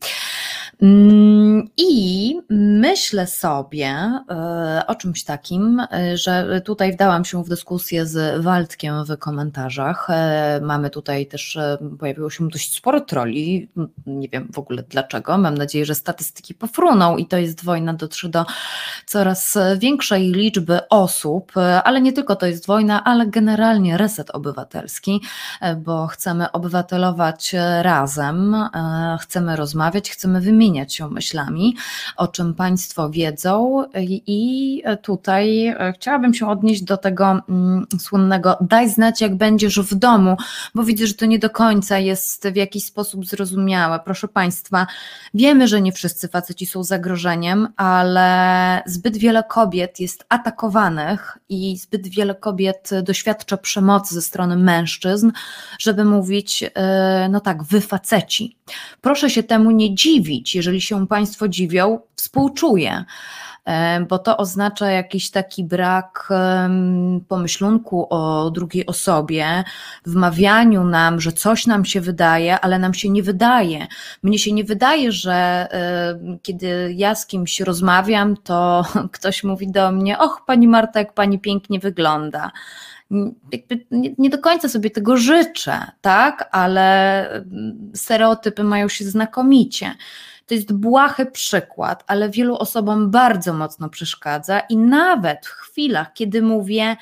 Mm, I myślę sobie e, o czymś takim, e, że tutaj wdałam się w dyskusję z Waldkiem w komentarzach. E, mamy tutaj też, pojawiło się dość sporo troli. Nie wiem w ogóle dlaczego. Mam nadzieję, że statystyki pofruną i to jest wojna, dotrze do coraz większej liczby osób, ale nie tylko to jest wojna, ale generalnie reset obywatelski, bo chcemy obywatelować razem, chcemy rozmawiać, chcemy wymienić wymieniać się myślami, o czym Państwo wiedzą. I tutaj e, chciałabym się odnieść do tego mm, słynnego daj znać, jak będziesz w domu, bo widzę, że to nie do końca jest w jakiś sposób zrozumiałe. Proszę Państwa, wiemy, że nie wszyscy faceci są zagrożeniem, ale zbyt wiele kobiet jest atakowanych i zbyt wiele kobiet doświadcza przemocy ze strony mężczyzn, żeby mówić, e, no tak, wy faceci. Proszę się temu nie dziwić, jeżeli się Państwo dziwią, współczuję e, bo to oznacza jakiś taki brak pomyślunku o drugiej osobie, wmawianiu nam, że coś nam się wydaje, ale nam się nie wydaje. Mnie się nie wydaje, że kiedy ja z kimś rozmawiam, to ktoś mówi do mnie: Och, pani Marta, jak pani pięknie wygląda jakby nie, do końca sobie tego życzę, tak, ale stereotypy mają się znakomicie. To jest błahy przykład, ale wielu osobom bardzo mocno przeszkadza i nawet w chwilach, kiedy mówię,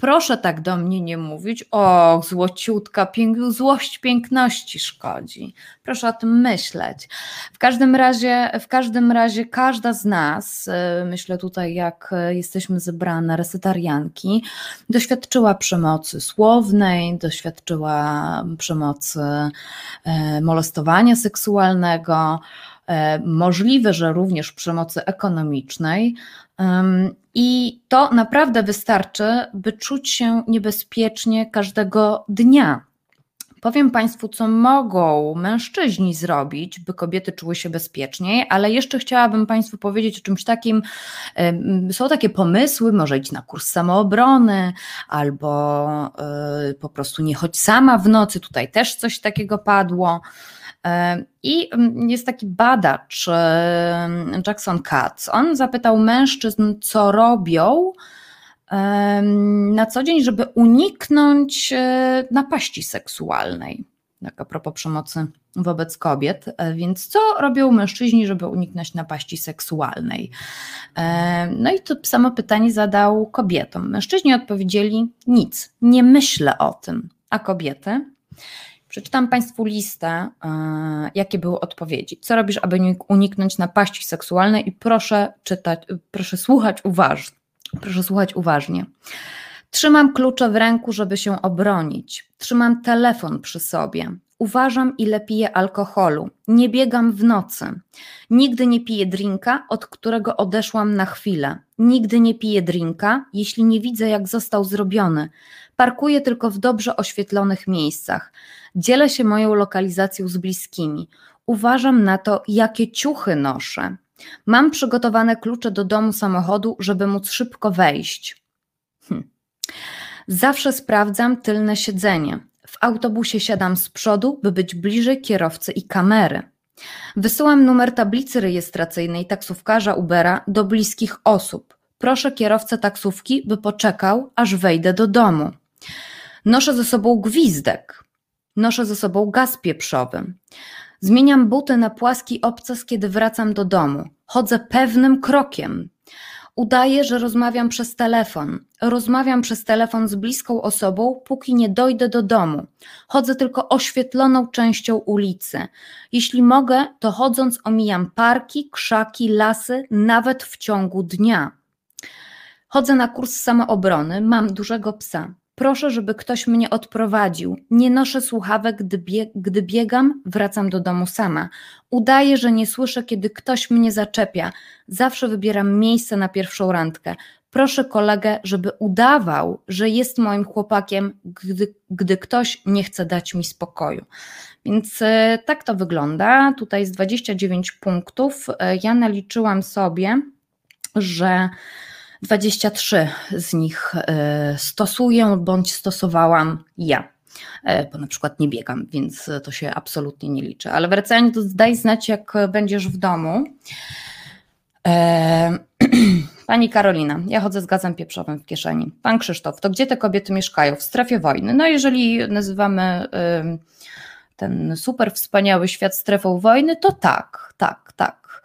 proszę tak do mnie nie mówić, o złociutka, pięk, złość piękności szkodzi. Proszę o tym myśleć. W każdym razie, w każdym razie każda z nas, y, myślę tutaj jak jesteśmy zebrane, resetarianki, doświadczyła przemocy słownej, doświadczyła przemocy y, molestowania seksualnego, możliwe, że również przemocy ekonomicznej. I to naprawdę wystarczy, by czuć się niebezpiecznie każdego dnia. Powiem Państwu, co mogą mężczyźni zrobić, by kobiety czuły się bezpieczniej, ale jeszcze chciałabym Państwu powiedzieć o czymś takim. Są takie pomysły, może iść na kurs samoobrony, albo e, po prostu nie chodź sama w nocy. Tutaj też coś takiego padło. I mm, jest taki badacz, Jackson Katz. On zapytał mężczyzn, co robią na co dzień, żeby uniknąć e, napaści seksualnej. Tak a propos przemocy wobec kobiet. E, więc co robią mężczyźni, żeby uniknąć napaści seksualnej? No i to samo pytanie zadał kobietom. Mężczyźni odpowiedzieli nic, nie myślę o tym. A kobiety? Przeczytam Państwu listę, e, jakie były odpowiedzi. Co robisz, aby uniknąć napaści seksualnej i proszę czytać, proszę słuchać uważnie. Proszę słuchać uważnie. Trzymam klucze w ręku, żeby się obronić. Trzymam telefon przy sobie. Uważam, ile piję alkoholu. Nie biegam w nocy. Nigdy nie piję drinka, od którego odeszłam na chwilę. Nigdy nie piję drinka, jeśli nie widzę, jak został zrobiony. Parkuję tylko w dobrze oświetlonych miejscach. Dzielę się moją lokalizacją z bliskimi. Uważam na to, jakie ciuchy noszę. Mam przygotowane klucze do domu samochodu, żeby móc szybko wejść. Hm. Zawsze sprawdzam tylne siedzenie. W autobusie siadam z przodu, by być bliżej kierowcy i kamery. Wysyłam numer tablicy rejestracyjnej taksówkarza Ubera do bliskich osób. Proszę kierowcę taksówki, by poczekał, aż wejdę do domu. Noszę ze sobą gwizdek. Noszę ze sobą gaz pieprzowy. Zmieniam buty na płaski obcas, kiedy wracam do domu. Chodzę pewnym krokiem. Udaję, że rozmawiam przez telefon. Rozmawiam przez telefon z bliską osobą, póki nie dojdę do domu. Chodzę tylko oświetloną częścią ulicy. Jeśli mogę, to chodząc omijam parki, krzaki, lasy, nawet w ciągu dnia. Chodzę na kurs samoobrony, mam dużego psa. Proszę, żeby ktoś mnie odprowadził. Nie noszę słuchawek, gdy, gdy biegam, wracam do domu sama. Udaję, że nie słyszę, kiedy ktoś mnie zaczepia. Zawsze wybieram miejsce na pierwszą randkę. proszę kolegę, żeby udawał, że jest moim chłopakiem, gdy, gdy ktoś nie chce dać mi spokoju. Więc e, tak to wygląda. Tutaj jest 29 punktów. E, ja naliczyłam sobie, że 23 z nich e, stosuję bądź stosowałam ja. Bo na przykład nie biegam, więc to się absolutnie nie liczy. Ale wracając, to daj znać, jak będziesz w domu. Pani Karolina, ja chodzę z gazem pieprzowym w kieszeni. Pan Krzysztof, to gdzie te kobiety mieszkają? W strefie wojny. No jeżeli nazywamy ten super wspaniały świat strefą wojny, to tak, tak, tak.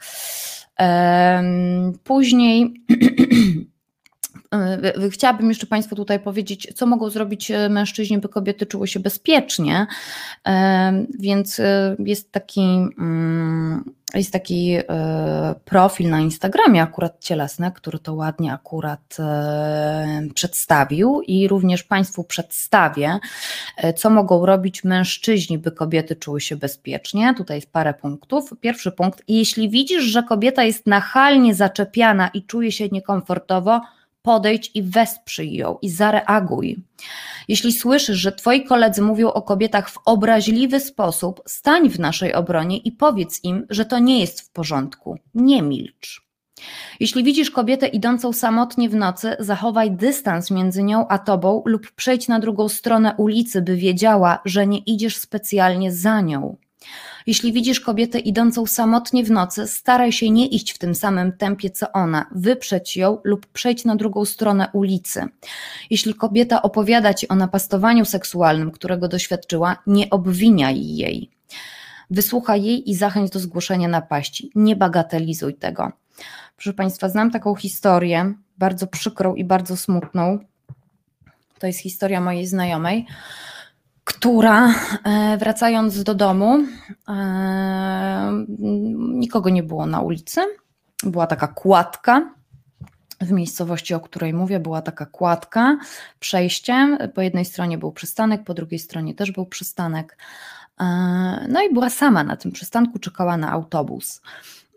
Później Chciałabym jeszcze Państwu tutaj powiedzieć, co mogą zrobić e, mężczyźni, by kobiety czuły się bezpiecznie. Więc e, jest taki, mm, jest taki e, profil na Instagramie, akurat cielesny, który to ładnie akurat przedstawił i również Państwu przedstawię, co mogą robić mężczyźni, by kobiety czuły się bezpiecznie. Tutaj jest parę punktów. Pierwszy punkt, jeśli widzisz, że kobieta jest nachalnie zaczepiana i czuje się niekomfortowo, podejdź i wesprzyj ją i zareaguj. Jeśli słyszysz, że twoi koledzy mówią o kobietach w obraźliwy sposób, stań w naszej obronie i powiedz im, że to nie jest w porządku. Nie milcz. Jeśli widzisz kobietę idącą samotnie w nocy, zachowaj dystans między nią a tobą lub przejdź na drugą stronę ulicy, by wiedziała, że nie idziesz specjalnie za nią. Jeśli widzisz kobietę idącą samotnie w nocy, staraj się nie iść w tym samym tempie co ona, wyprzeć ją lub przejdź na drugą stronę ulicy. Jeśli kobieta opowiada ci o napastowaniu seksualnym, którego doświadczyła, nie obwiniaj jej. Wysłuchaj jej i zachęć do zgłoszenia napaści. Nie bagatelizuj tego. Proszę Państwa, znam taką historię, bardzo przykrą i bardzo smutną. To jest historia mojej znajomej która e, wracając do domu, e, nikogo nie było na ulicy. Była taka kładka. W miejscowości, o której mówię, była taka kładka przejściem. Po jednej stronie był przystanek, po drugiej stronie też był przystanek. E, no i była sama na tym przystanku, czekała na autobus.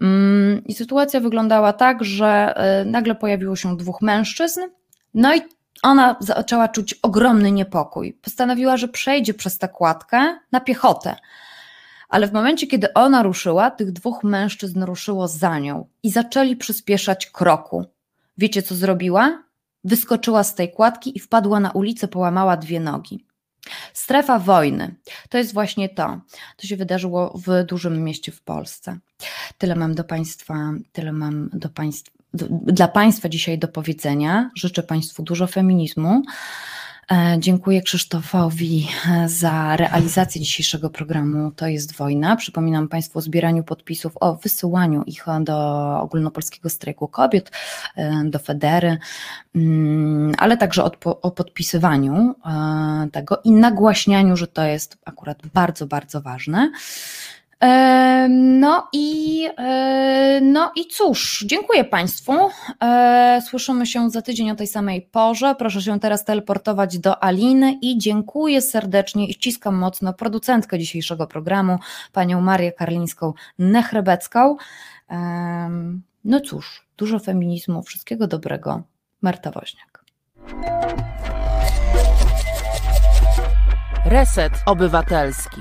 Mm, I sytuacja wyglądała tak, że nagle pojawiło się dwóch mężczyzn. No i ona zaczęła czuć ogromny niepokój. Postanowiła, że przejdzie przez tę kładkę na piechotę. Ale w momencie, kiedy ona ruszyła, tych dwóch mężczyzn ruszyło za nią i zaczęli przyspieszać kroku. Wiecie, co zrobiła? Wyskoczyła z tej kładki i wpadła na ulicę, połamała dwie nogi. Strefa wojny to jest właśnie to. To się wydarzyło w dużym mieście w Polsce. Tyle mam do Państwa, tyle mam do Państwa dla Państwa dzisiaj do powiedzenia. Życzę Państwu dużo feminizmu. E, dziękuję Krzysztofowi e, za realizację dzisiejszego programu To jest wojna. Przypominam Państwu o zbieraniu podpisów, o wysyłaniu ich do ogólnopolskiego strajku kobiet, e, do Federy, mm, ale także o podpisywaniu tego i nagłaśnianiu, że to jest akurat bardzo, bardzo ważne. No i, no i cóż, dziękuję Państwu. Słyszymy się za tydzień o tej samej porze. Proszę się teraz teleportować do Aliny i dziękuję serdecznie i ściskam mocno producentkę dzisiejszego programu, panią Marię Karlińską-Nechrebecką. No cóż, dużo feminizmu, wszystkiego dobrego. Marta Woźniak. Reset Obywatelski.